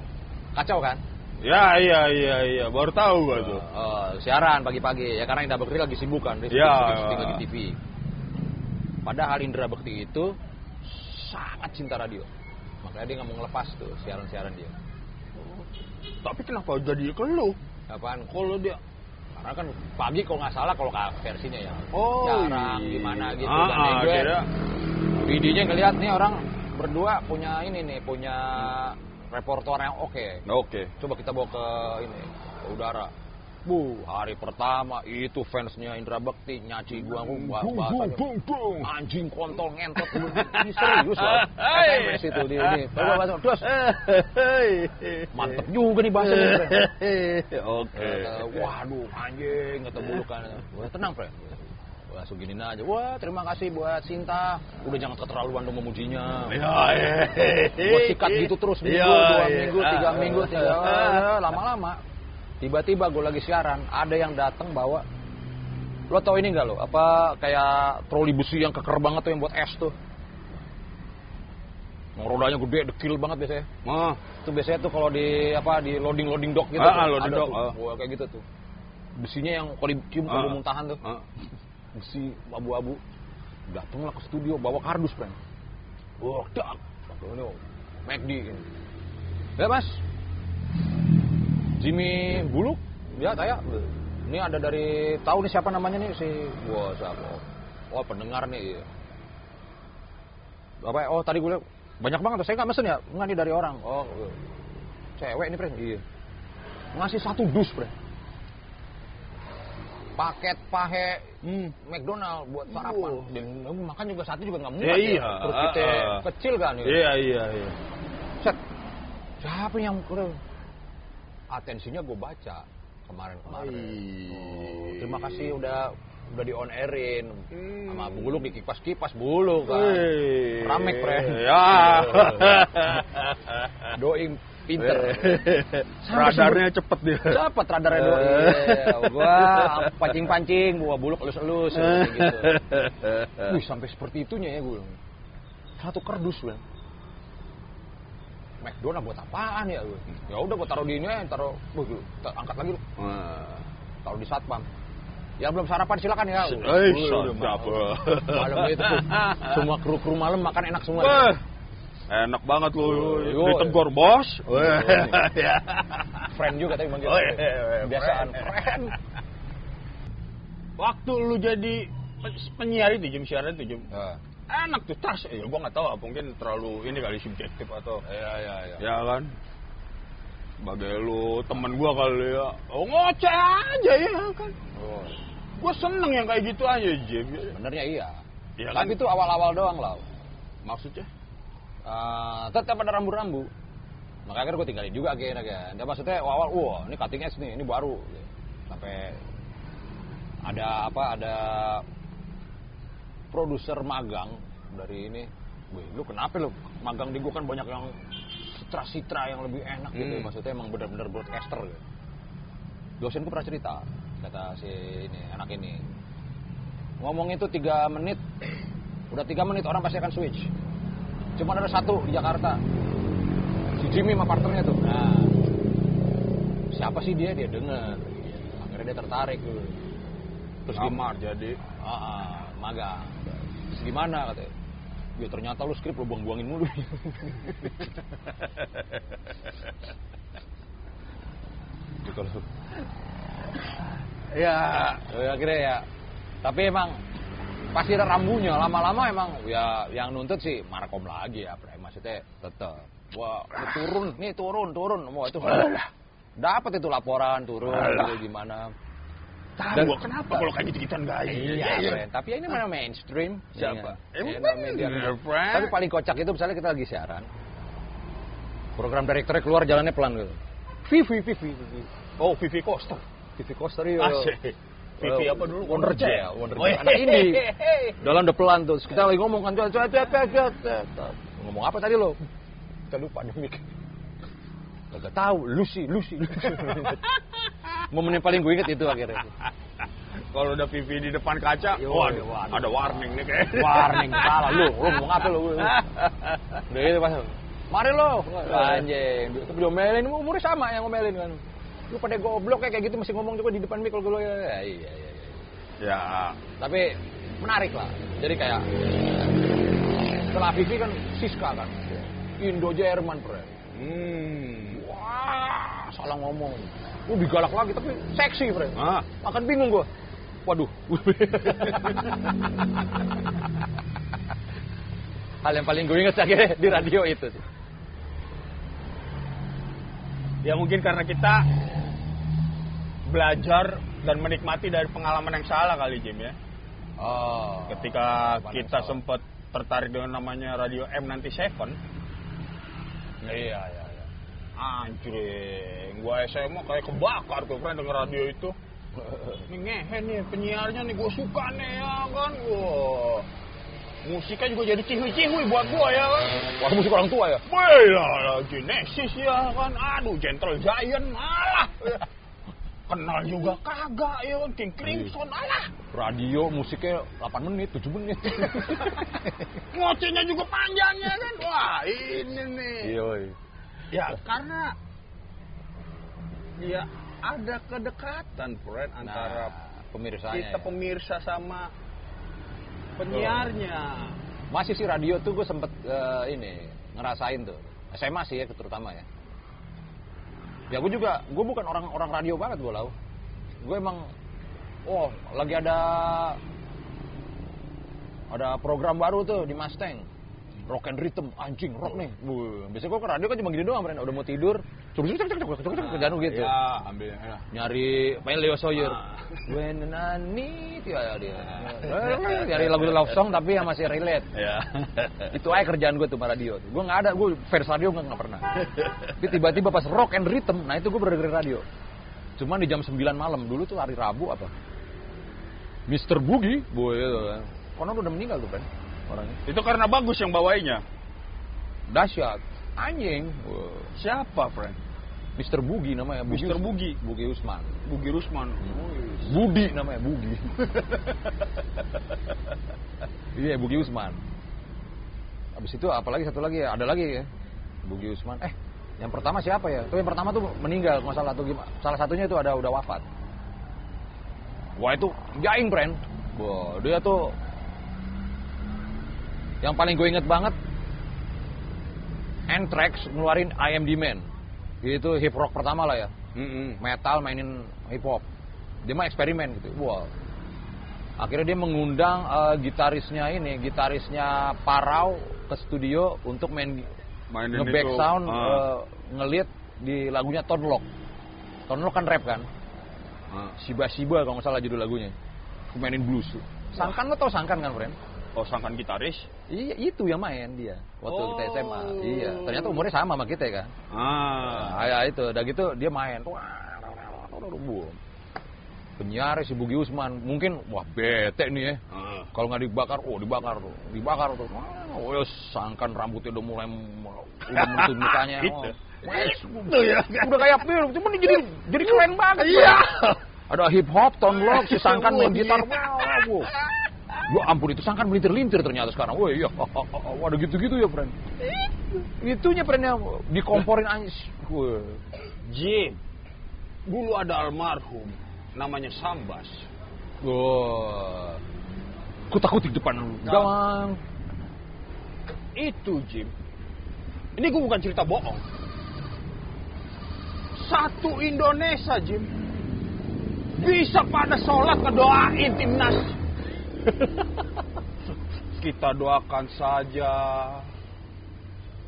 kacau kan? Ya, iya, iya, iya. Baru tahu gua tuh. Oh, siaran pagi-pagi. Ya karena Indra Bekti lagi sibuk kan dia Ya. syuting lagi TV padahal Indra Bekti itu sangat cinta radio. Makanya dia nggak mau ngelepas tuh siaran-siaran dia. Tapi kenapa jadi ke lu? apaan? Kalau dia karena kan pagi kalau nggak salah kalau ka- versinya ya Oh, jarang iya. gimana gitu Ah, dan ah, gue kira. videonya ngeliat nih orang berdua punya ini nih punya reporter yang oke Oke. coba kita bawa ke ini ke udara Bu, hari pertama itu fansnya Indra Bekti nyaci gua aku bah- bahasanya bung, bung. anjing kontol ngentot ini serius loh Hey. SMS itu di ini baru bahasa terus mantep juga nih bahasanya Fred. Oke. Kata, waduh anjing bulukan Wah, tenang Wah, langsung giniin aja wah terima kasih buat Sinta udah jangan keterlaluan dong memujinya Ya, gue sikat gitu terus minggu, Ya, dua ya. minggu, tiga Ah, minggu, ah, tiga ah. eh, lama-lama. Tiba-tiba gue lagi siaran, ada yang datang bawa. Lo tau ini nggak lo? Apa kayak troli besi yang keker banget tuh yang buat es tuh? Yang rodanya gede, dekil banget biasanya. Ah, Itu biasanya tuh kalau di apa di loading loading dock gitu. Ah, tuh. ah, loading Ada dock, tuh. ah. Wah, kayak gitu tuh. Besinya yang kalau dicium kalau Ah. muntahan tuh. ah. Besi abu-abu. Datanglah ke studio bawa kardus, friend. Wah, dak. Ini McD. Ya, Mas. Jimmy Buluk dia tanya ini ada dari tahu nih siapa namanya nih si wah siapa oh pendengar nih iya. apa ya? oh tadi gue liat banyak banget tuh saya nggak mesen ya nggak nih dari orang oh iya. cewek nih pre iya ngasih satu dus pre paket pahe Hmm. McDonald buat sarapan dan makan juga satu juga nggak muat Ya, ya, iya. perut kita Ah, ah. kecil kan ya. Iya, iya, iya. Set. Siapa yang kurang? Atensinya gue baca kemarin-kemarin. Oh, terima kasih udah udah di on airin Hmm. sama buluk di kipas kipas buluk kan. Wih. Ramek, Pre. Ya. Doi pinter. Radarnya cepet dia. Cepat radarnya doi. Iya, Gua pancing-pancing, gua buluk elus-elus kayak gitu. Wih, sampai seperti itunya ya gue. Satu kardus, Bang. McDonald buat apaan ya gue? Ya udah gua taruh di ini, taruh, ta- angkat lagi lu, Wah. taruh di satpam. Ya belum sarapan silakan ya. Eh, malam. Itu tuh. Semua kru-kru malam makan enak semua. Enak banget lu. Ditegur bos. Ya. Friend juga tapi manggil. Oh, iya. Biasaan Friend. Waktu lu jadi pe- penyiar itu jam siaran itu jam Nah, enak tuh tas ya gua nggak tahu mungkin terlalu ini kali subjektif atau Iya, iya, iya. ya kan sebagai lu temen gua kali ya oh ngoceh aja ya kan Oh, gua seneng yang kayak gitu aja Jim benernya iya. Kan? Tapi itu awal-awal doang lah. maksudnya Eh, tetap ada rambu-rambu. Makanya gue tinggalin juga akhirnya kan. Dan maksudnya awal, wah ini cutting edge nih, ini baru. Sampai ada apa, ada produser magang dari ini. Wih, lu kenapa lu magang di gue kan banyak yang citra-citra yang lebih enak gitu. Hmm. Maksudnya emang bener-bener broadcaster gitu. Dosen gue pernah cerita, kata si ini, anak ini. Ngomong itu tiga menit, udah tiga menit orang pasti akan switch. Cuma ada satu di Jakarta. Si Jimmy sama partnernya tuh. Nah, siapa sih dia? Dia denger. Akhirnya dia tertarik dulu. Terus Kamar jadi Ah, ah, magang. Terus gimana katanya? Ya ternyata lu skrip lu buang-buangin mulu. gitu loh. ya Ya, akhirnya ya. Tapi emang pasti ada rambunya. Lama-lama emang ya yang nuntut sih markom lagi ya. Pre. Maksudnya tetep. Wah, turun, nih turun, turun. Wah itu dapat itu laporan turun, gitu, gimana. Tahu Dan- gua kenapa kalau kayak gitu-gituan gak Iya, Fren. Tapi ya ini mana mainstream. Siapa? Iya. Emang Iya, media. Fren. Tapi paling kocak itu misalnya kita lagi siaran. Program direkturnya keluar jalannya pelan gitu. Vivi, Vivi, Vivi. oh Vivi Coaster Vivi Coaster iya. Asik. Vivi apa dulu? Wonder Jet. ya? Wonder Oh, Jet. Anak iya. ini. Dalam udah pelan tuh. Kita lagi ngomong kan. Ngomong apa tadi lo? Kita lupa demik. Gak tahu. Lucy, Lucy, Lucy. Momen yang paling gue inget itu akhirnya. Kalau udah Vivi di depan kaca, Yo, wah, waduh. ada, ada warning nih kayak. Warning salah lu, lu ngomong apa lu? Udah gitu pas. Mari lo, anjing. Itu diomelin, umurnya sama yang ngomelin kan. Lu pada goblok kayak gitu masih ngomong juga di depan mic kalau gue ya, iya, iya, iya. Ya, Tapi menarik lah. Jadi kayak setelah Vivi kan Siska kan. Indo Jerman, Bre. hmm. Wah, salah ngomong. Lu digalak lagi tapi seksi, Bre. Ah, Akan bingung gua. Waduh. Hal yang paling gue ingat akhirnya di radio itu. sih. ya mungkin karena kita belajar dan menikmati dari pengalaman yang salah kali Jim ya. Oh. Ketika kita sempat tertarik dengan namanya radio M97, Iya, iya, iya. Anjir, gua SMA kayak kebakar tuh friend denger radio itu. Ini ngehe nih penyiarnya nih gue suka nih ya kan gua. Musiknya juga jadi cihui-cihui buat gua ya kan. Wah, musik orang tua ya? Wih lah, Genesis ya kan. Aduh, Gentle Giant malah. Kenal juga kagak ya kan. King Crimson alah. Radio musiknya 8 menit, 7 menit. Ngocehnya juga panjang ya kan. Wah, ini nih. Iya, Ya, karena ya ada kedekatan, friend, antara Nah, pemirsanya. kita ya. pemirsa sama penyiarnya. Masih sih radio tuh gue sempet eh, ini ngerasain tuh. SMA sih ya terutama ya. Ya gue juga, gue bukan orang orang radio banget gue lau. gue emang oh lagi ada ada program baru tuh di Mustang rock and rhythm anjing rock nih Wuh, biasanya gue ke radio kan cuma gini doang Bren. udah mau tidur cuk cuk cuk cuk cuk cuk kerjaan gitu Ya, ambil enak. nyari main Leo Sawyer Ah. when I need you ya dia nyari lagu love song tapi yang masih relate Ya. itu aja kerjaan gue tuh sama radio gue nggak ada gue versi radio nggak nggak pernah tapi tiba-tiba pas rock and rhythm nah itu gue berdengar radio cuman di jam 9 malam dulu tuh hari Rabu apa Mr. Boogie boy itu kan konon udah meninggal tuh kan orangnya Itu karena bagus yang bawainya. dahsyat anjing Wah. Siapa, friend? Mr. Boogie namanya Mr. Us- Boogie. Boogie Usman Bugi Rusman. Budi namanya Bugi iya Bugi Usman habis itu apalagi satu lagi ya ada lagi ya Bugi Usman eh yang pertama siapa ya tuh yang pertama tuh meninggal kalau nggak salah tuh gimana salah satunya itu ada udah wafat wah itu jaing friend wah dia tuh yang paling gue inget banget Anthrax ngeluarin I Am The Man itu hip rock pertama lah ya Mm-mm. metal mainin hip hop dia mah eksperimen gitu wow akhirnya dia mengundang eh, gitarisnya ini gitarisnya Parau ke studio untuk main Mainin nge-back itu. sound Ah. eh, ngelit di lagunya Tone Loc kan rap kan Ah. Shiba Shiba kalau nggak salah judul lagunya Aku mainin blues Sangkan lo tau Sangkan kan friend Oh, sangkan gitaris. Iya itu yang main dia waktu Oh. kita SMA iya ternyata umurnya sama sama kita kan Ah. Ah, ya itu, udah gitu dia main. Boom. Penyiar si Bugi Usman, mungkin wah bete nih ya. Ah. Kalau nggak dibakar, oh dibakar tuh, dibakar tuh. Wah, Oh, ya, sangkan rambutnya udah mulai udah menutun mukanya. Oh, wes, ya. udah kayak film, cuman jadi jadi keren banget. Iya. Ada hip hop, tone lock, si sangkan main Oh, gitar. iya. Wow, wow. Ya ampun itu sangkan melintir-lintir ternyata sekarang. Wah iya, waduh gitu-gitu ya friend. Itunya friend yang dikomporin. Wah. Jim. Dulu ada almarhum namanya Sambas. Wah. Kutak-kutik depan lu. Gawang. Itu Jim. Ini gue bukan cerita bohong. Satu Indonesia Jim. Bisa pada sholat ngedoain timnas. kita doakan saja.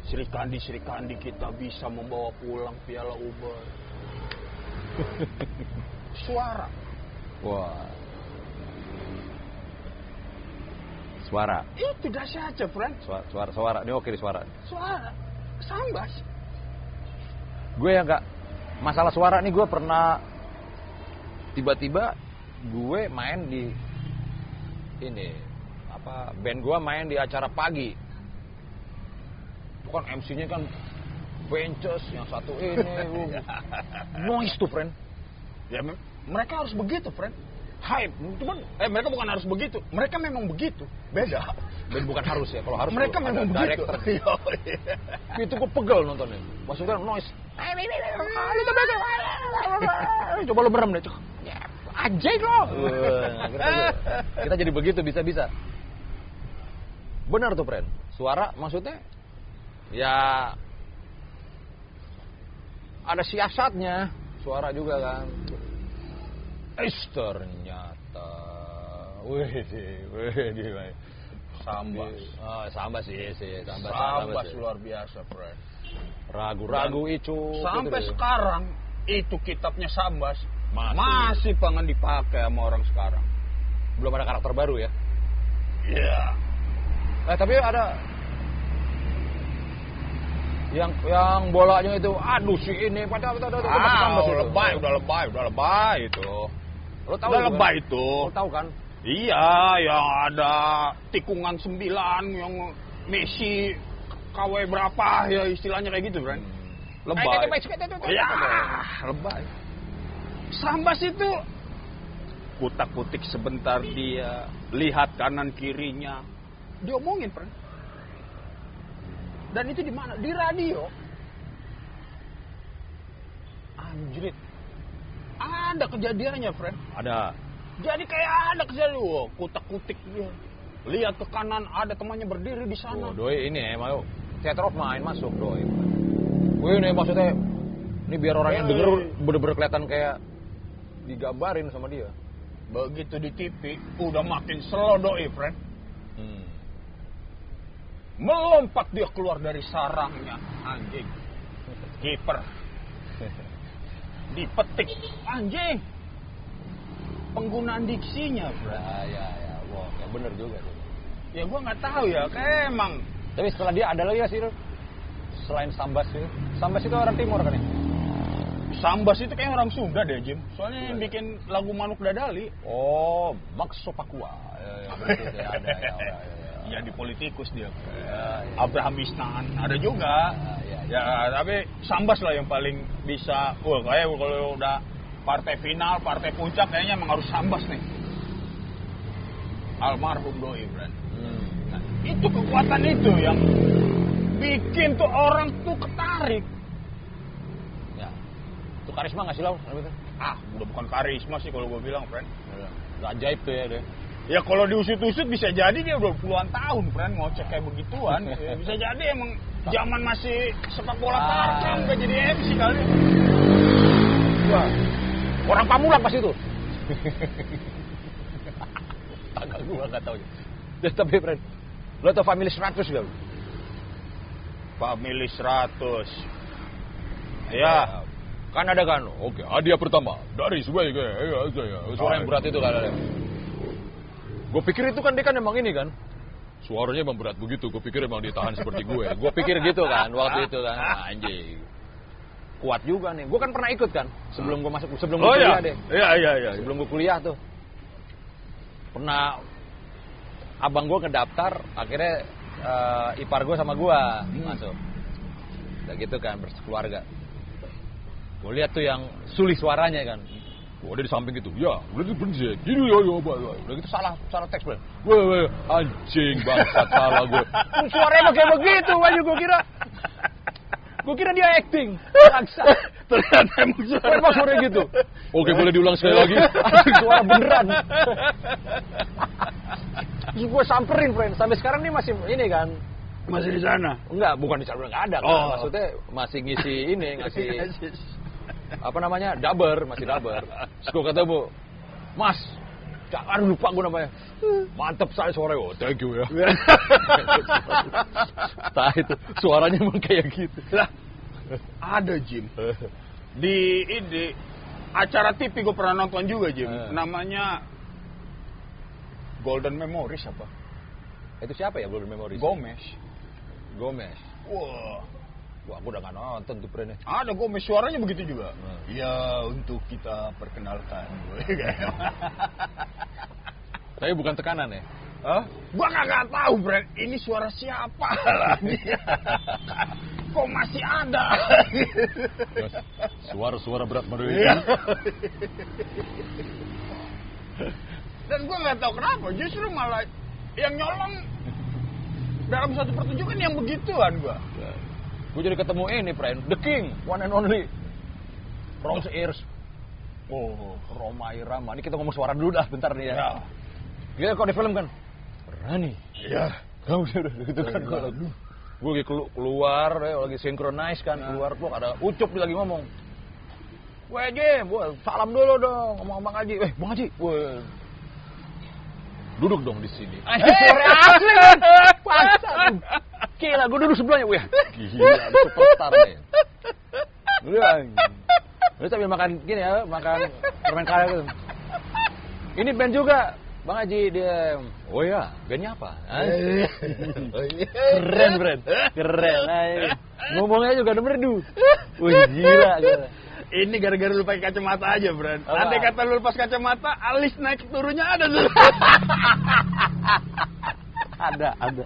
Sri Kandi Sri Kandi kita bisa membawa pulang piala Uber. Suara. Wah. Suara. Itu dahsyat aja, friend. Suara, suara, suara. Ini oke di suara. Suara. Sambas. Gue yang nggak masalah suara nih gue pernah tiba-tiba gue main di ini apa band gue main di acara pagi. Itu kan MC-nya kan benches yang satu ini noise tuh friend Ya, me- mereka harus begitu, friend. Hype. Cuman, eh mereka bukan harus begitu. Mereka memang begitu. Beda. dan bukan harus ya kalau harus mereka memang begitu. Iya, iya. Itu gue pegel nontonnya. Maksudnya noise. Coba lo berem deh. Ajaib lo. Akhirnya gua- Kita jadi begitu bisa-bisa. Benar tuh, friend. Suara maksudnya ya ada siasatnya. Suara juga kan. Eh, ternyata. Wih, wih, wih. Sambas. Oh, sambas sih, sih. Sambas, Sambas sih. luar biasa, friend. Ragu-ragu itu. Sampai gitu sekarang itu kitabnya Sambas Masih. masih pengen dipakai sama orang sekarang. belum ada karakter baru ya. Iya. Eh tapi ada yang yang bolanya itu aduh si ini pada pada pada Ah, udah lebay, udah lebay, udah lebay itu. Lo tahu udah kan? lebay itu. Lo tahu kan? Iya, yang ada tikungan sembilan yang Messi KW berapa ya istilahnya kayak gitu, Bran. Lebay. Ya, lebay. Sambas itu kutak-kutik sebentar dia, lihat kanan kirinya. Diomongin, Bran. Dan itu di mana? Di radio. Anjrit. Ada kejadiannya, friend. Ada. Jadi kayak ada kejadian, wah, kutak-kutik dia. Lihat ke kanan, ada temannya berdiri di sana. Oh, doi ini ya, mau theater of mind masuk doi. Wih ini maksudnya ini biar orang yang Doi. denger bener-bener kelihatan kayak digambarin sama dia. Begitu di TV, udah makin slow doi, friend. Hmm. Melompat dia keluar dari sarangnya, anjing. Kiper. Dipetik, anjing. Penggunaan diksinya, friend. Ya, ya, ya. Wah, ya bener juga tuh. Ya gua nggak tahu ya, kayak emang Tapi setelah dia ada lagi ya sih, selain Sambas itu. Sambas itu orang timur kan ya? Sambas itu kayak orang Sunda deh, Jim. Soalnya yang bikin lagu Manuk Dadali. Oh, Max Sopakua. Ya, ya, betul, ya, ada, ya, ya, ya, ya. Ya di politikus dia. Ya, ya. Abraham Isnan ada juga. Ya, Ya, tapi Sambas lah yang paling bisa. Wah, kayak kalau udah partai final, partai puncak kayaknya emang harus Sambas nih. Almarhum doi, Bran. Hmm. Nah, itu kekuatan itu yang bikin tuh orang tuh ketarik. Itu karisma nggak sih lau? Gitu. Ah, udah bukan karisma sih kalau gue bilang, friend. Gak ajaib tuh ya deh. Ya kalau diusut-usut bisa jadi dia udah puluhan tahun, friend, ngocek kayak begituan. Ya, bisa jadi emang zaman masih sepak bola Ah. tarkam gak jadi MC kali. Wah. Orang Pamulang pas itu. Agak gua nggak tahu. Ya, tapi friend, lo tau family 100 gak? Family 100. Ya, Kan ada kan, oke, hadiah pertama dari sebagai ya, ya, suara yang berat itu kan ada. Gue pikir itu kan dia kan emang ini kan, suaranya emang berat begitu. Gue pikir emang ditahan seperti gue. Gue pikir gitu kan waktu itu kan, anjing. Kuat juga nih. Gue kan pernah ikut kan sebelum gue masuk sebelum gue Oh kuliah ya, deh. iya iya iya. Sebelum gue kuliah tuh pernah abang gue ngedaftar, akhirnya eh, ipar gue sama gue masuk. Udah gitu kan berkeluarga. Gue lihat tuh yang sulih suaranya kan. Gue ada di samping gitu. Ya, udah itu bener. Gini ya, ya, Pak. Udah gitu salah, salah teks, Bro. Wah, wah, anjing bangsat salah gue. Suaranya kayak begitu, aja gue kira. Gue kira dia acting. Bangsat. Ternyata emang suara. Emang suara gitu. Oke, boleh diulang sekali lagi. Anjing suara beneran. Gue samperin, friend. Sampai sekarang nih masih ini kan. Masih di sana. Enggak, bukan di sana enggak ada kan. Oh. Maksudnya masih ngisi ini, ngasih apa namanya? Daber, masih daber. Terus gue kata, "Bu, Mas, jangan lupa gue namanya. Mantep saya suara oh, thank you ya. Tah itu suaranya emang kayak gitu. Lah, ada Jim. Di ini acara TV gue pernah nonton juga Jim. Eh. Namanya Golden Memories apa? Itu siapa ya Golden Memories? Gomez. Gomez. Wah, Wah, aku udah gak nonton tuh friend ada Gomez suaranya begitu juga. Hmm. Ya, untuk kita perkenalkan. Tapi bukan tekanan ya. Hah? Gua kagak tahu, Brand. Ini suara siapa lagi? Kok masih ada? Suara-suara berat Iya. mereka. Dan gua nggak tahu kenapa, justru malah yang nyolong dalam satu pertunjukan yang begituan gua. Gue jadi ketemu ini, friend. The King, one and only. Bronze Ears. Oh, Roma Irama. Ini kita ngomong suara dulu dah, bentar nih ya. ya. Dia kok di film kan? Rani. Ya. Kamu udah gitu kan. Gue lagi keluar, ya, lagi synchronize kan, keluar tuh ada Ucup lagi ngomong. Weh Jim, weh, salam dulu dong, ngomong sama Bang Haji. Eh, Bang Haji, weh. Duduk dong di sini. Anjing, suara asli? Bangsat. Gila, gue duduk sebelahnya, weh. Gila, superstar nih. Udah, sambil makan gini ya, makan permen karet gitu. Ini band juga, Bang Haji dia. Oh ya, bandnya apa? Keren, Bren. Keren. Ay. Ngomongnya juga udah merdu. Wih, gila, gila. Ini gara-gara lu pakai kacamata aja, Brand. Apa? Andai kata lu lepas kacamata, alis naik turunnya ada tuh. Ada, ada.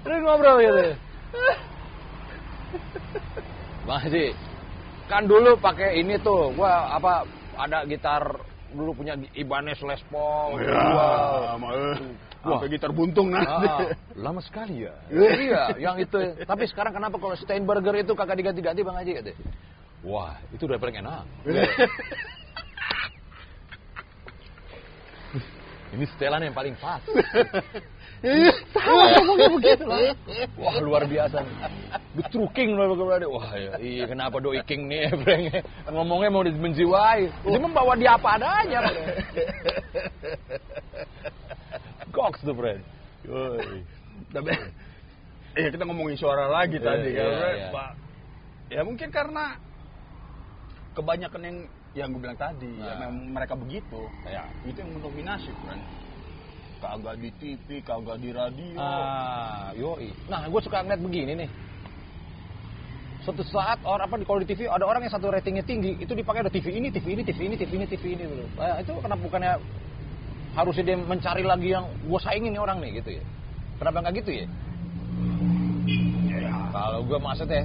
Terus ngobrol gitu. Bang Haji, kan dulu pakai ini tuh, gua apa ada gitar dulu punya Ibanez Les Paul. Ya, eh, Wah. sampai gitar buntung nanti. Ah, lama sekali ya. iya, yang itu. Tapi sekarang kenapa kalau Steinberger itu kagak diganti-ganti Bang Haji katanya? Wah, itu udah paling enak. Ini setelan yang paling pas. Sama ngomongnya begitu lah. Wah luar biasa. Betruking loh berarti. Wah ya, iya kenapa doi king nih Frank ngomongnya mau menjiwai. Dia membawa dia apa adanya. Goks tuh friend. Yoi. Tapi eh kita ngomongin suara lagi Iya, tadi iya, iya. Pak ya mungkin karena kebanyakan yang yang gue bilang tadi ya Nah. mereka begitu Ya. itu yang mendominasi kan kagak di TV kagak di radio Ah, yoi. Nah, gue suka ngeliat begini nih. Suatu saat orang apa di kalau di TV ada orang yang satu ratingnya tinggi, itu dipakai ada TV ini, TV ini, TV ini, TV ini, TV ini gitu. Eh, itu kenapa bukannya harusnya dia mencari lagi yang gue saingin nih orang nih gitu ya? Kenapa nggak gitu ya? Kalau gue maksudnya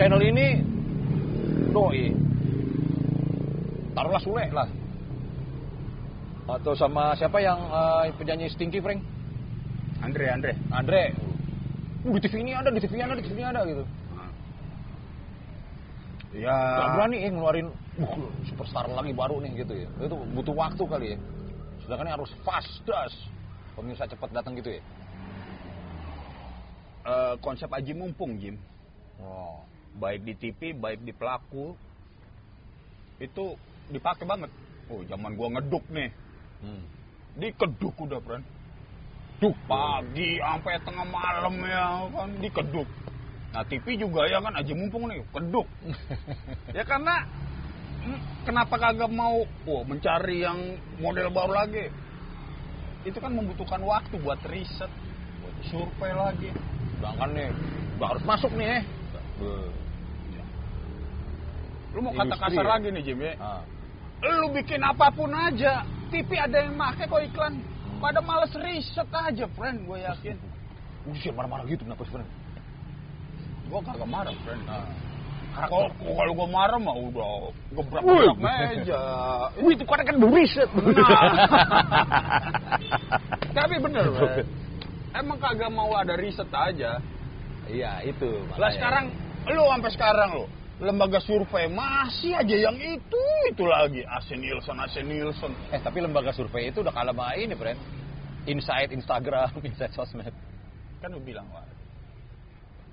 channel ini doi taruhlah Sule lah atau sama siapa yang eh, penyanyi Stinky Frank Andre Andre Andre Uh, di TV ini ada, di TV ini ada, di TV ini ada gitu. ya Gak berani eh ngeluarin uh, superstar lagi baru nih gitu ya. Itu butuh waktu kali ya. Sedangkan ini harus fast, das. Pemirsa cepat datang gitu ya. eh, konsep aji mumpung Jim Oh. baik di TV baik di pelaku itu dipakai banget oh zaman gua ngeduk nih Hmm. dikeduk udah friend Duh, pagi sampai tengah malam ya kan dikeduk. Nah TV juga ya kan aja mumpung nih keduk. ya karena hmm, kenapa kagak mau oh, mencari yang model baru lagi? Itu kan membutuhkan waktu buat riset, buat survei lagi. Sedangkan nih, harus masuk nih eh. Lu mau kata Industri kasar ya? lagi nih Jim ya? Ah. Lu bikin apa pun aja, TV ada yang make kok iklan. Pada males riset aja, friend, gue yakin. Udah marah-marah gitu kenapa sih, Frank? Gue kagak marah, friend. Ah. Kalau kalau gue marah mah udah gebrak-gebrak Wih. meja. Wih, itu kan kan riset. Nah. Tapi bener, Friend. Emang kagak mau ada riset aja. Iya, itu. Lah sekarang, lu sampai sekarang lu, lembaga survei masih aja yang itu itu lagi. AC Nielsen, AC Nielsen. Eh, tapi lembaga survei itu udah kalah sama ini, friend. Inside Instagram, inside sosmed. Kan lu bilang, Wah,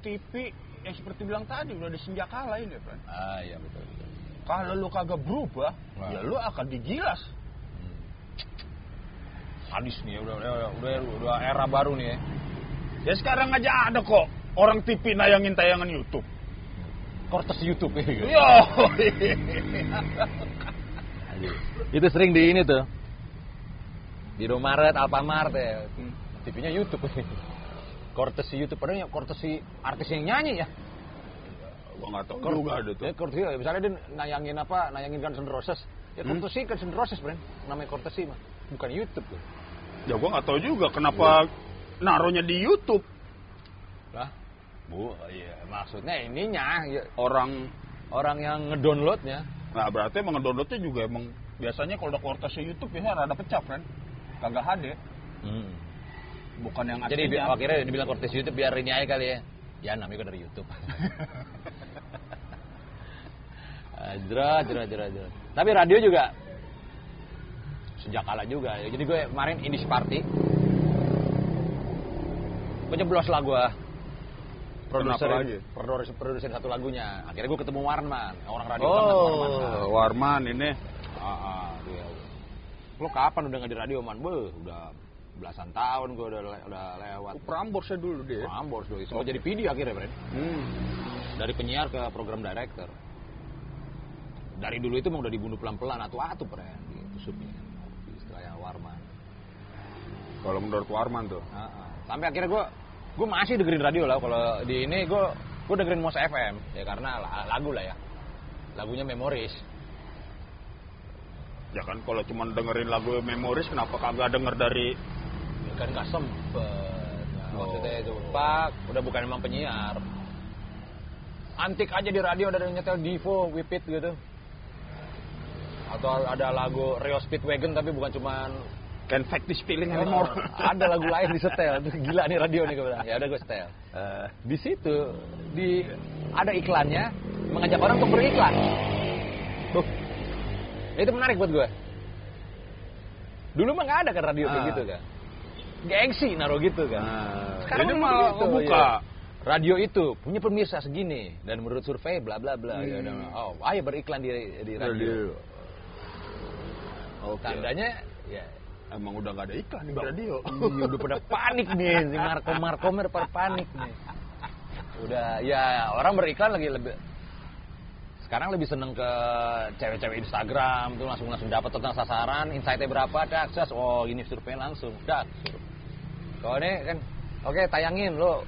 TV yang seperti bilang tadi udah disenjakalain ya, friend. Ah, iya betul. betul. Kalau lu kagak berubah, ya lu akan digilas. Sadis nih, udah udah udah, udah era baru nih ya. Ya sekarang aja ada kok orang TV nayangin tayangan YouTube. Kortes YouTube ya. gitu. Yo. Itu sering di ini tuh. Di Indomaret, Alfamart ya. TV-nya YouTube. Kortesi YouTube, padahal ya kortesi artis yang nyanyi ya. Gua nggak tahu juga ada tuh. Ya, kortesi, misalnya dia nayangin apa, nayangin Guns N' Roses. Ya Hmm? kortesi Guns N' Roses, friend. Namanya kortesi mah. Bukan YouTube tuh. Ya gua nggak tahu juga kenapa naruhnya di YouTube. Lah, bu, iya maksudnya ininya ya, Orang orang yang ngedownloadnya. Nah berarti emang downloadnya juga emang biasanya kalau udah kuartasnya YouTube biasanya rada pecah kan, kagak HD, bukan yang Jadi aslinya. akhirnya dibilang kortesi YouTube biar ini aja kali ya. Ya namanya kan dari YouTube. Jerat, jerat, jerat, jerat. Tapi radio juga sejak kala juga. Jadi gue kemarin Indie Party. Gue jeblos lah gue. Produser, produser, produser satu lagunya. Akhirnya gue ketemu Warman, orang radio Warman. Oh, Warman ini. Ah, ah, iya. Lo kapan udah nggak di radio man? Beuh, udah belasan tahun gue udah le- udah lewat. Oh, Prambors dulu dia. Ambors doi. Semua jadi PD akhirnya, Bren. Hmm. Dari penyiar ke program director. Dari dulu itu emang udah dibunuh pelan-pelan atu-atu, Bren. Gitu supnya. Istilahnya Warman. Kalau menurut Warman tuh. Ah, ah. Sampai akhirnya gue gue masih dengerin radio lah kalau di ini gue gue dengerin Mos FM ya karena la- lagu lah ya. Lagunya memoris. Ya kan kalau cuma dengerin lagu memoris kenapa kagak denger dari Ya kan nggak sempet. Nah, Oh. maksudnya itu pak udah bukan emang penyiar. Antik aja di radio ada yang nyetel Divo Wipit gitu. Atau ada lagu Rio Speedwagon tapi bukan cuman Can Fact This Feeling Oh, Anymore. ada lagu lain di setel gila nih radio nih gue bilang ya udah gue setel Eh, di situ di ada iklannya mengajak orang untuk beriklan tuh itu menarik buat gue dulu mah nggak ada kan radio kayak Ah. gitu kan gengsi naruh gitu kan. Ini udah malah begitu, ngebuka. ya. Radio itu punya pemirsa segini dan menurut survei bla bla bla. Ya, Hmm. dan, oh, ayo beriklan di di radio. Oke. Tandanya ya Emang udah gak ada iklan di radio. Iya, udah pada panik nih, si Marco Markomer pada panik nih. Udah, ya orang beriklan lagi lebih sekarang lebih seneng ke cewek-cewek Instagram tuh langsung langsung dapat tentang sasaran, insightnya berapa, dak, jas, oh ini survei langsung, dak. suruh. Kalau ini kan, oke tayangin lo,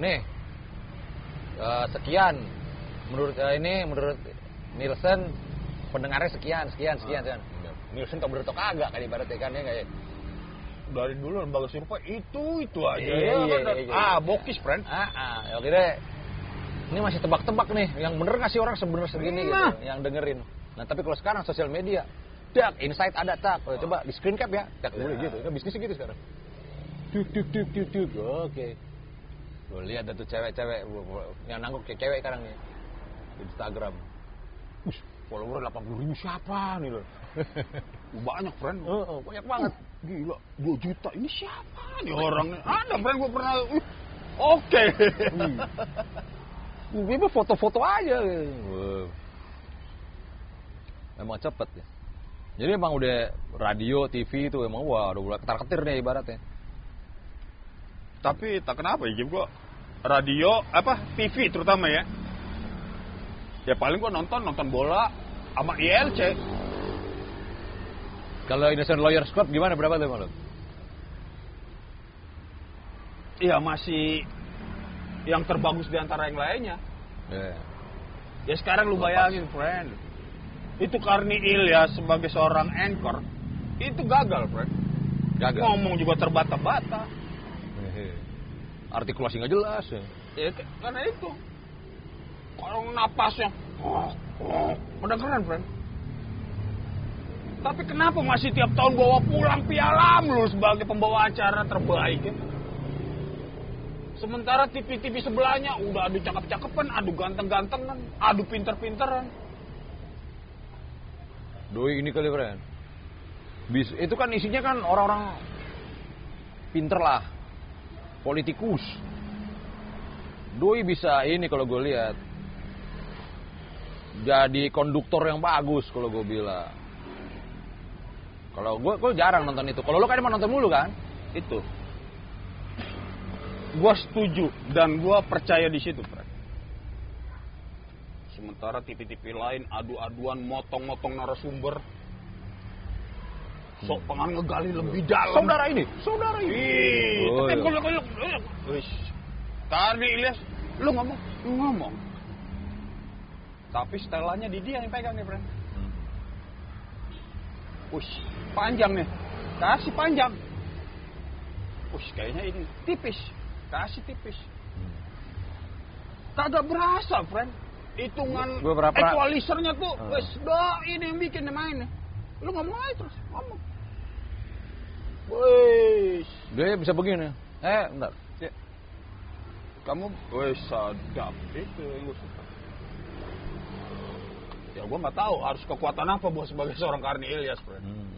nih eh, sekian, menurut eh, ini menurut Nielsen pendengarnya sekian, sekian, sekian, sekian. Nielsen kau bertok kagak kan ibaratnya kan ya kayak Dari dulu lembaga survei itu itu aja. Iya, ya, iya, kan? iya. Ah, bokis, friend. Ah, ah, ya kira ini masih tebak-tebak nih, yang bener nggak sih orang sebenernya segini gitu, Nah. yang dengerin. Nah tapi kalau sekarang sosial media, tak insight ada tak, Oh, coba di screen cap ya, tak boleh gitu, kan bisnisnya gitu sekarang. Tuk tuk tuk tuk tuk, oke. Lo lihat ada tuh cewek-cewek yang nangkuk kayak cewek sekarang nih Instagram. Wih, follower 80 ribu siapa nih lo? Banyak, friend. Oh, oh, banyak banget. Gila, 2 juta. Ini siapa nih orang? Ada, friend. Gue pernah... uh, Oke. Ini mah foto-foto aja. Wow. Emang cepet ya. Jadi emang udah radio, TV itu emang wah udah mulai ketar-ketir deh ibaratnya. Tapi tak kenapa ya. Gue radio, apa, TV terutama ya. Ya paling gue nonton, nonton bola sama ILC. Kalau Indonesian Lawyers Club gimana berapa tuh malu? Iya masih yang terbagus di antara yang lainnya. Ya. Ya sekarang lu bayangin, friend. Itu Karni Ilyas sebagai seorang anchor, itu gagal, friend. Gagal. Ngomong juga terbata-bata. Hehe. Artikulasi nggak jelas ya. Ya, karena itu. Kalau napasnya, udah keren, friend. Tapi kenapa masih tiap tahun bawa pulang piala lu sebagai pembawa acara terbaik ya? Sementara TV-TV sebelahnya udah adu cakep-cakepan, adu ganteng-gantengan, adu pinter-pinteran. Doi ini kali friend. Bis, itu kan isinya kan orang-orang pinter lah, politikus. Doi bisa ini kalau gue lihat jadi konduktor yang bagus kalau gue bilang. Kalau gue, gue jarang nonton itu. Kalau lo kan emang nonton mulu kan? Itu. Gua setuju dan gua percaya di situ, Fred. Sementara TV-TV lain adu-aduan motong-motong narasumber. Sok pengen ngegali lebih dalam. Saudara ini, saudara ini. Ih, Oh, iya. Tadi Ilyas, lu ngomong, lu ngomong. Tapi setelannya di dia yang pegang nih, friend. Wih, panjang nih. Kasih panjang. Wih, kayaknya ini tipis. Kasih tipis. Kagak berasa, friend. Hitungan Beberapa- equalizernya tuh, Hmm. wes, do ini yang bikin dia main. Lu ngomong aja terus, ngomong. Wih, Dia bisa begini. Eh, bentar. kamu wes sadap itu yang gue suka. Ya gue nggak tahu harus kekuatan apa buat sebagai seorang Karni Ilyas, friend. Hmm.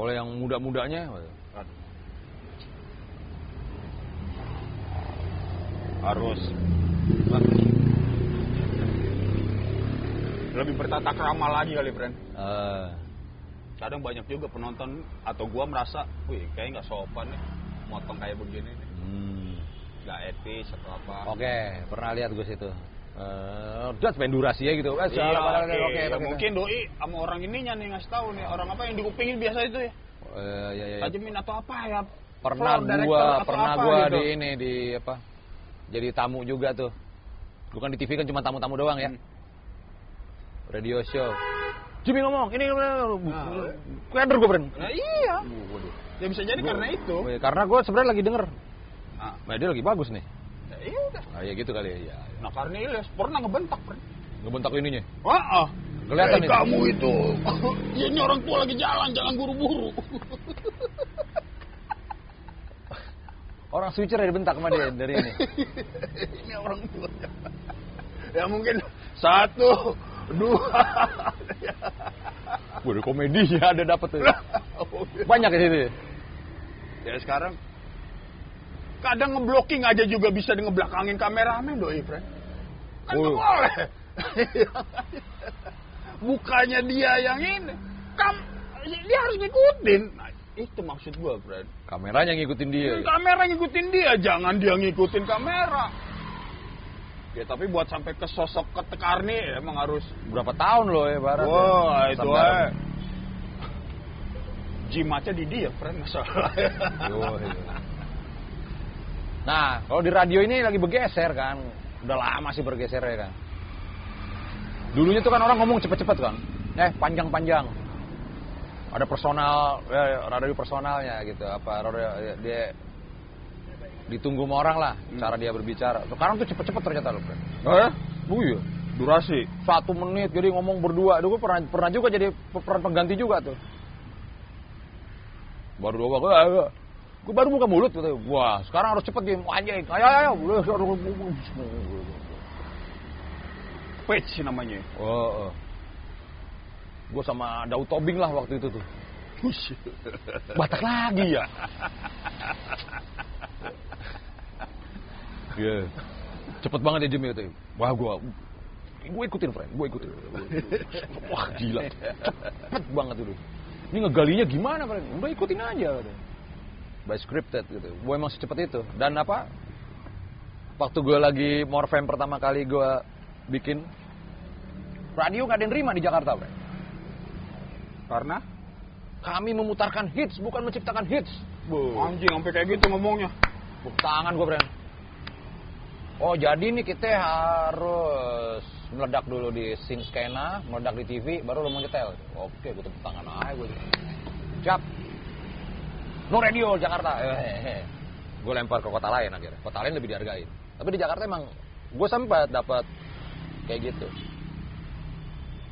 Kalau yang muda-mudanya. Harus lebih bertata krama lagi kali, friend. eh, Kadang banyak juga penonton atau gua merasa, wih kayak nggak sopan nih, motong kayak begini nih, hmm. nggak etis atau apa. Oke, pernah lihat gue situ. Eh, udah main durasi ya gitu. Eh, Iya, oke. oke, Ya, oke. mungkin doi sama orang ininya nih ngasih tahu nih orang apa yang dikupingin biasa itu ya, Eh, ya, ya, ya. tajemin atau apa ya. Pernah gua, pernah apa gua gitu. di ini di apa? Jadi tamu juga tuh. Bukan di TV kan cuma tamu-tamu doang ya. Hmm. Radio show. Jimmy ngomong, ini Nah, kader gue beren. Nah, iya. Ya bisa jadi karena itu. Karena gue sebenarnya lagi denger. Nah, Nah, dia lagi bagus nih. Ya. Ah, ya gitu kali ya. ya. Nah, karena Ilyas pernah ngebentak, friend. Ngebentak ininya. Wah, ah. Kelihatan Eh, itu. kamu itu. ya, ini orang tua lagi jalan, jangan buru-buru. Orang switcher ya dibentak sama dia dari ini. ini orang tua. ya mungkin satu, dua. Waduh, komedinya ada dapet tuh. Banyak di situ. ya sekarang kadang ngeblocking aja juga bisa di ngebelakangin kameramen doi, friend. Kan Oh. boleh. Bukannya dia yang ini, kam dia harus ngikutin. Nah, itu maksud gua, friend. Kameranya ngikutin dia. Hmm, Kamera ngikutin dia, jangan dia ngikutin kamera. Ya tapi buat sampai ke sosok ketekarni emang harus Berapa tahun loh ya Barat? Wah, itu Sampai- eh. Jimatnya di dia, friend, masalah. Yo. Nah, kalau di radio ini lagi bergeser kan. Udah lama sih bergeser ya kan. Dulunya tuh kan orang ngomong cepet-cepet kan. Eh, panjang-panjang. Ada personal, ya, radio personalnya gitu. Apa, radio, dia ditunggu sama orang lah cara dia berbicara. Sekarang tuh cepet-cepet ternyata loh. Eh? Oh iya. Durasi. Satu menit jadi ngomong berdua. Dulu pernah pernah juga jadi peran pengganti juga tuh. Baru dua waktu, gue baru buka mulut gitu. Wah, sekarang harus cepet dia. Anjing, ayo ayo. Page namanya. Oh, gue sama Daud Tobing lah waktu itu tuh. Batak lagi ya. Iya. Cepet banget ya Jimmy itu. Wah gue, gue ikutin friend, gue ikutin. Wah gila, cepet banget itu. Ini ngegalinya gimana friend? Udah ikutin aja. Gitu. By scripted gitu. Gue emang secepat itu. Dan apa? Waktu gue lagi Morfem pertama kali gue bikin radio nggak ada yang terima di Jakarta, friend. Karena Kami memutarkan hits, bukan menciptakan hits. anjing sampai kayak gitu ngomongnya. Tepuk tangan gue, Bren. Oh, jadi nih kita harus meledak dulu di scene skena, meledak di TV, baru lo mau nyetel. Oke, gue tepuk tangan aja gue. Siap. No radio Jakarta. Gue lempar ke kota lain akhirnya. Kota lain lebih dihargain. Tapi di Jakarta emang gue sempat dapat kayak gitu.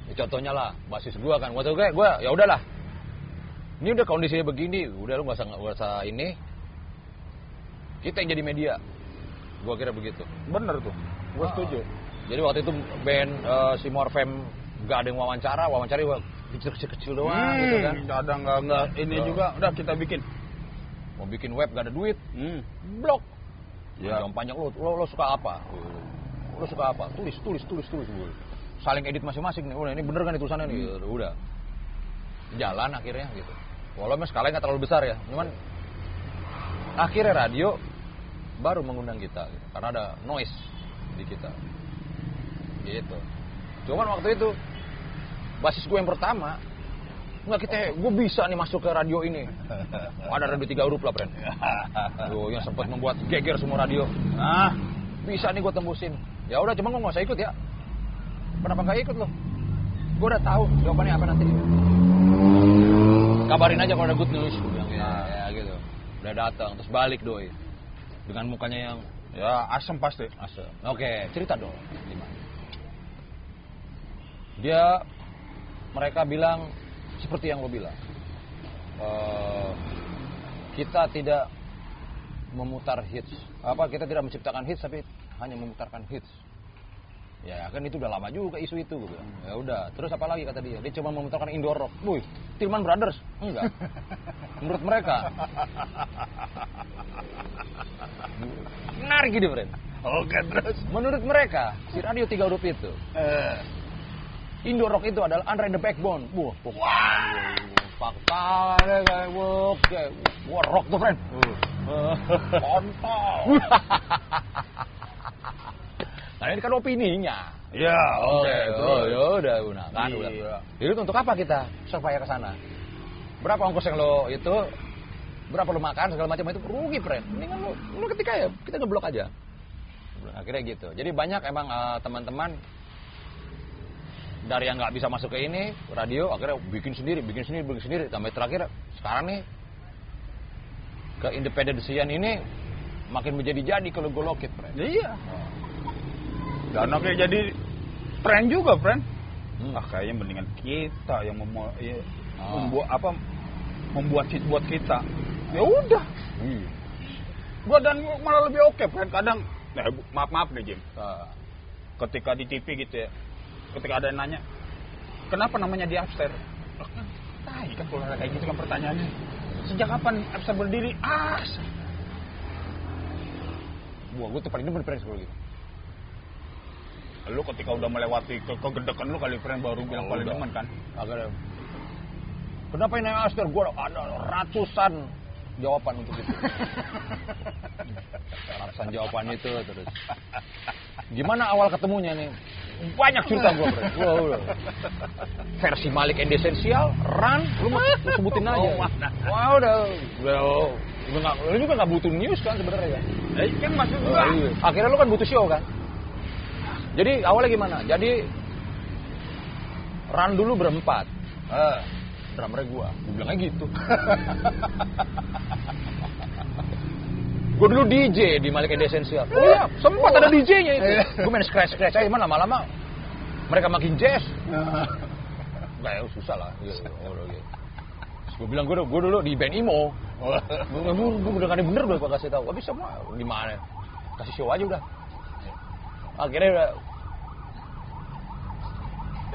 Ya, contohnya lah, basis gue kan. Waktu gue, gue ya udahlah. Ini udah kondisinya begini, udah lu gak usah, nggak usah ini. Kita yang jadi media. Gua kira begitu. Bener tuh. Gue Ah. setuju. Jadi waktu itu band eh, si Morfem gak ada yang wawancara, wawancara kecil-kecil doang Hmm, gitu kan. ada nggak nggak ini juga. Udah kita bikin. Mau bikin web gak ada duit, Hmm. blok. Ya. Yang panjang lo, lo, lo suka apa? Lo suka apa? Tulis, tulis, tulis, tulis. Gua. Saling edit masing-masing nih. Udah ini bener kan tulisannya nih? Udah. Jalan akhirnya gitu. Walaupun skalanya nggak terlalu besar ya, cuman akhirnya radio baru mengundang kita gitu. karena ada noise di kita. Gitu. Cuman waktu itu basis gue yang pertama Enggak kita, gue bisa nih masuk ke radio ini. Ada radio tiga huruf lah, Bren. Tuh, yang sempat membuat geger semua radio. Nah, Bisa nih gue tembusin. Ya udah, cuma gue nggak usah ikut ya. Kenapa nggak ikut lo? Gue udah tahu jawabannya apa nanti. Kabarin aja kalau ada good news. Gue bilang ya, ya gitu. Udah datang, terus balik doi. Dengan mukanya yang ya asem pasti. asem. Oke, cerita dong. Gimana? Dia, mereka bilang seperti yang lo bilang. Eh, kita tidak memutar hits. Apa kita tidak menciptakan hits tapi hanya memutarkan hits. Ya kan itu udah lama juga isu itu gue bilang. Ya udah, terus apa lagi kata dia? Dia cuma memutarkan indoor rock. Wih, Tillman Brothers? Enggak. Menurut mereka. Menarik gitu, friend. Oke terus. Menurut mereka, si radio tiga huruf itu, Eh, Indo rock itu adalah Andre the Backbone. Wah, deh kayak wah, rock tuh friend. kontol. nah ini kan opininya. Ya, oke. oh, terus. ya udah gunakan udah. Iya. Jadi untuk apa kita supaya ke sana? Berapa ongkos yang lo itu? Berapa lo makan segala macam itu rugi friend. Mendingan lo, lo ketika ya kita ngeblok aja. Akhirnya gitu. Jadi banyak emang eh, teman-teman dari yang nggak bisa masuk ke ini radio akhirnya bikin sendiri, bikin sendiri, bikin sendiri. Sampai terakhir sekarang nih ke independensian ini makin menjadi-jadi kalau gue lokit friend. Iya. Dan oke jadi tren juga, friend. Hmm. Ah, kayaknya mendingan kita yang memu- ya, Ah. membuat apa membuat hit buat kita. Ya udah. Iya. Gua dan malah lebih oke, friend. Kadang nah, bu- maaf maaf nih, Jim. Ah. Ketika di TV gitu ya. Ketika ada yang nanya, "Kenapa namanya di upstairs?" Tai kan kalau ada kayak gitu kan pertanyaannya. Sejak kapan Epsa berdiri? Ah, Wah, gue tuh paling demen friends kalau gitu. lu ketika udah melewati ke kegedekan lu kali friend baru bilang Oh, paling udah. demen kan? Agak Kenapa ini Aster? Gue ada ratusan jawaban untuk itu. ratusan jawaban itu terus. Gimana awal ketemunya nih? Banyak cerita gue, bro. Wow, wow. Versi Malik and Essential, Run, lu mau lu sebutin aja. Oh, mana? Wah, udah, udah, udah gak, lu juga nggak butuh news kan sebenarnya kan? Eh, kan maksud Oh, gua. iya. Akhirnya lu kan butuh show kan? Jadi awalnya gimana? Jadi run dulu berempat. Eh, drummernya gua. Gua bilangnya gitu. gua dulu DJ di Malik and Essential. Oh iya, sempat ada DJ-nya itu. Gua main scratch-scratch aja, mana lama-lama mereka makin jazz. Nggak ya, susah lah. Iya, iya, iya, iya. Gua bilang gua, gua dulu di band emo. Gue gue udah gak ada bener udah gue kasih tahu. Tapi semua gimana? Kasih show aja udah. Akhirnya udah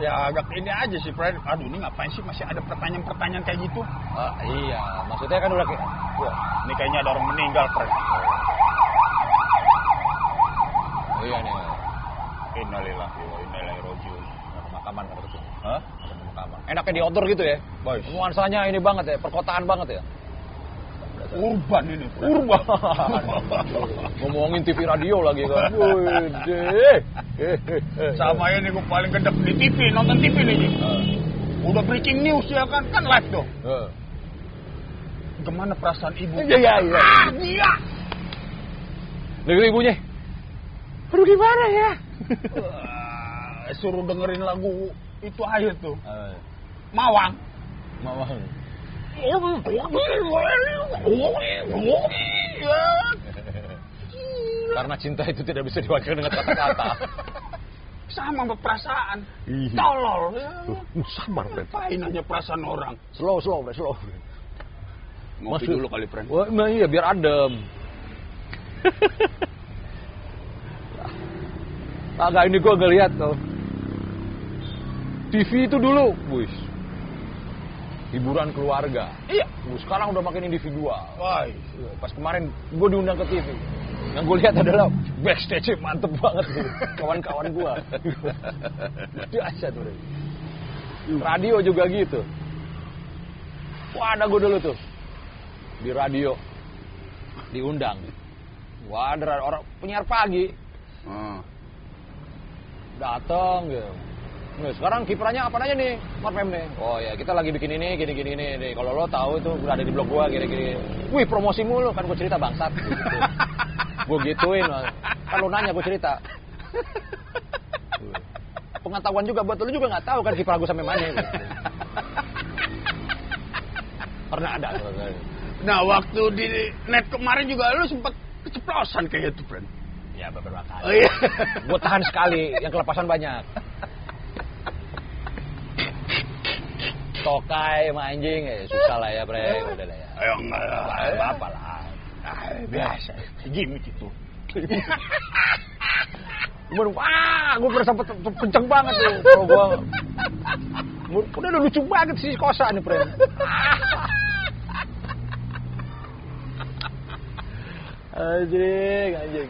Ya agak ini aja sih, friend. Aduh, ini ngapain sih masih ada pertanyaan-pertanyaan kayak gitu? ah, iya, maksudnya kan udah kayak wah, Ini kayaknya ada orang meninggal, friend. iya nih. Innalillahi wa inna ilaihi rajiun. Pemakaman kata itu. Hah? Pemakaman. Enaknya di outdoor gitu ya. Boys. Nuansanya ini banget ya, perkotaan banget ya. Urban ini. Urban. Ngomongin TV radio lagi kan. Wih, Sama ini gue paling gedek di TV, nonton TV nih. Ji. Udah breaking news ya kan, kan live tuh. Eh. Gimana perasaan ibu? Iya, iya, iya. Ah, dia. Dengar ibunya. Aduh gimana ya? Wah, suruh dengerin lagu itu aja tuh. Eh, Mawang. Karena cinta itu tidak bisa diwakilkan dengan kata-kata. Sama sama perasaan. Iya. Tolol. Uh, sabar, Fred. Ngapain perasaan orang? Slow, slow, Fred, slow. Ngopi Maksud- dulu kali, friend. Wah, nah iya, biar adem. Agak ini gua ngeliat tuh. TV itu dulu, wis. Hiburan keluarga. Iya. Uh, sekarang udah makin individual. Wah, Pas kemarin gue diundang ke TV. Yang gue lihat adalah backstage mantep banget gitu. Kawan-kawan gue. Dahsyat tuh. Radio juga gitu. Wah ada gue dulu tuh. Di radio. Diundang. Wah ada orang penyiar pagi. Ah. Dateng gitu. Nah, sekarang kiprahnya apa aja nih, Mark Mem nih? Oh ya, kita lagi bikin ini, gini gini ini. nih. Kalau lo tahu itu udah ada di blog gua gini gini. Wih, promosi mulu kan gua cerita bangsat. Gitu. gua gituin. Kan lo nanya gua cerita. Pengetahuan juga buat lo juga nggak tahu kan kiprah gua sampai mana. Gitu. Pernah ada. Nah, waktu di net kemarin juga lu sempat keceplosan kayak itu, friend. Ya beberapa kali. Oh iya. Gua tahan sekali, yang kelepasan banyak. Tokai sama anjing, ya susah lah ya, bre. Udah lah ya. Ayo enggak lah. Apa apa lah. Ah, biasa. Gimik itu. Cuman, wah, gue pernah sempet kenceng banget tuh. Kalau gua- udah udah lucu banget sih kosa nih, bre. Anjing, anjing.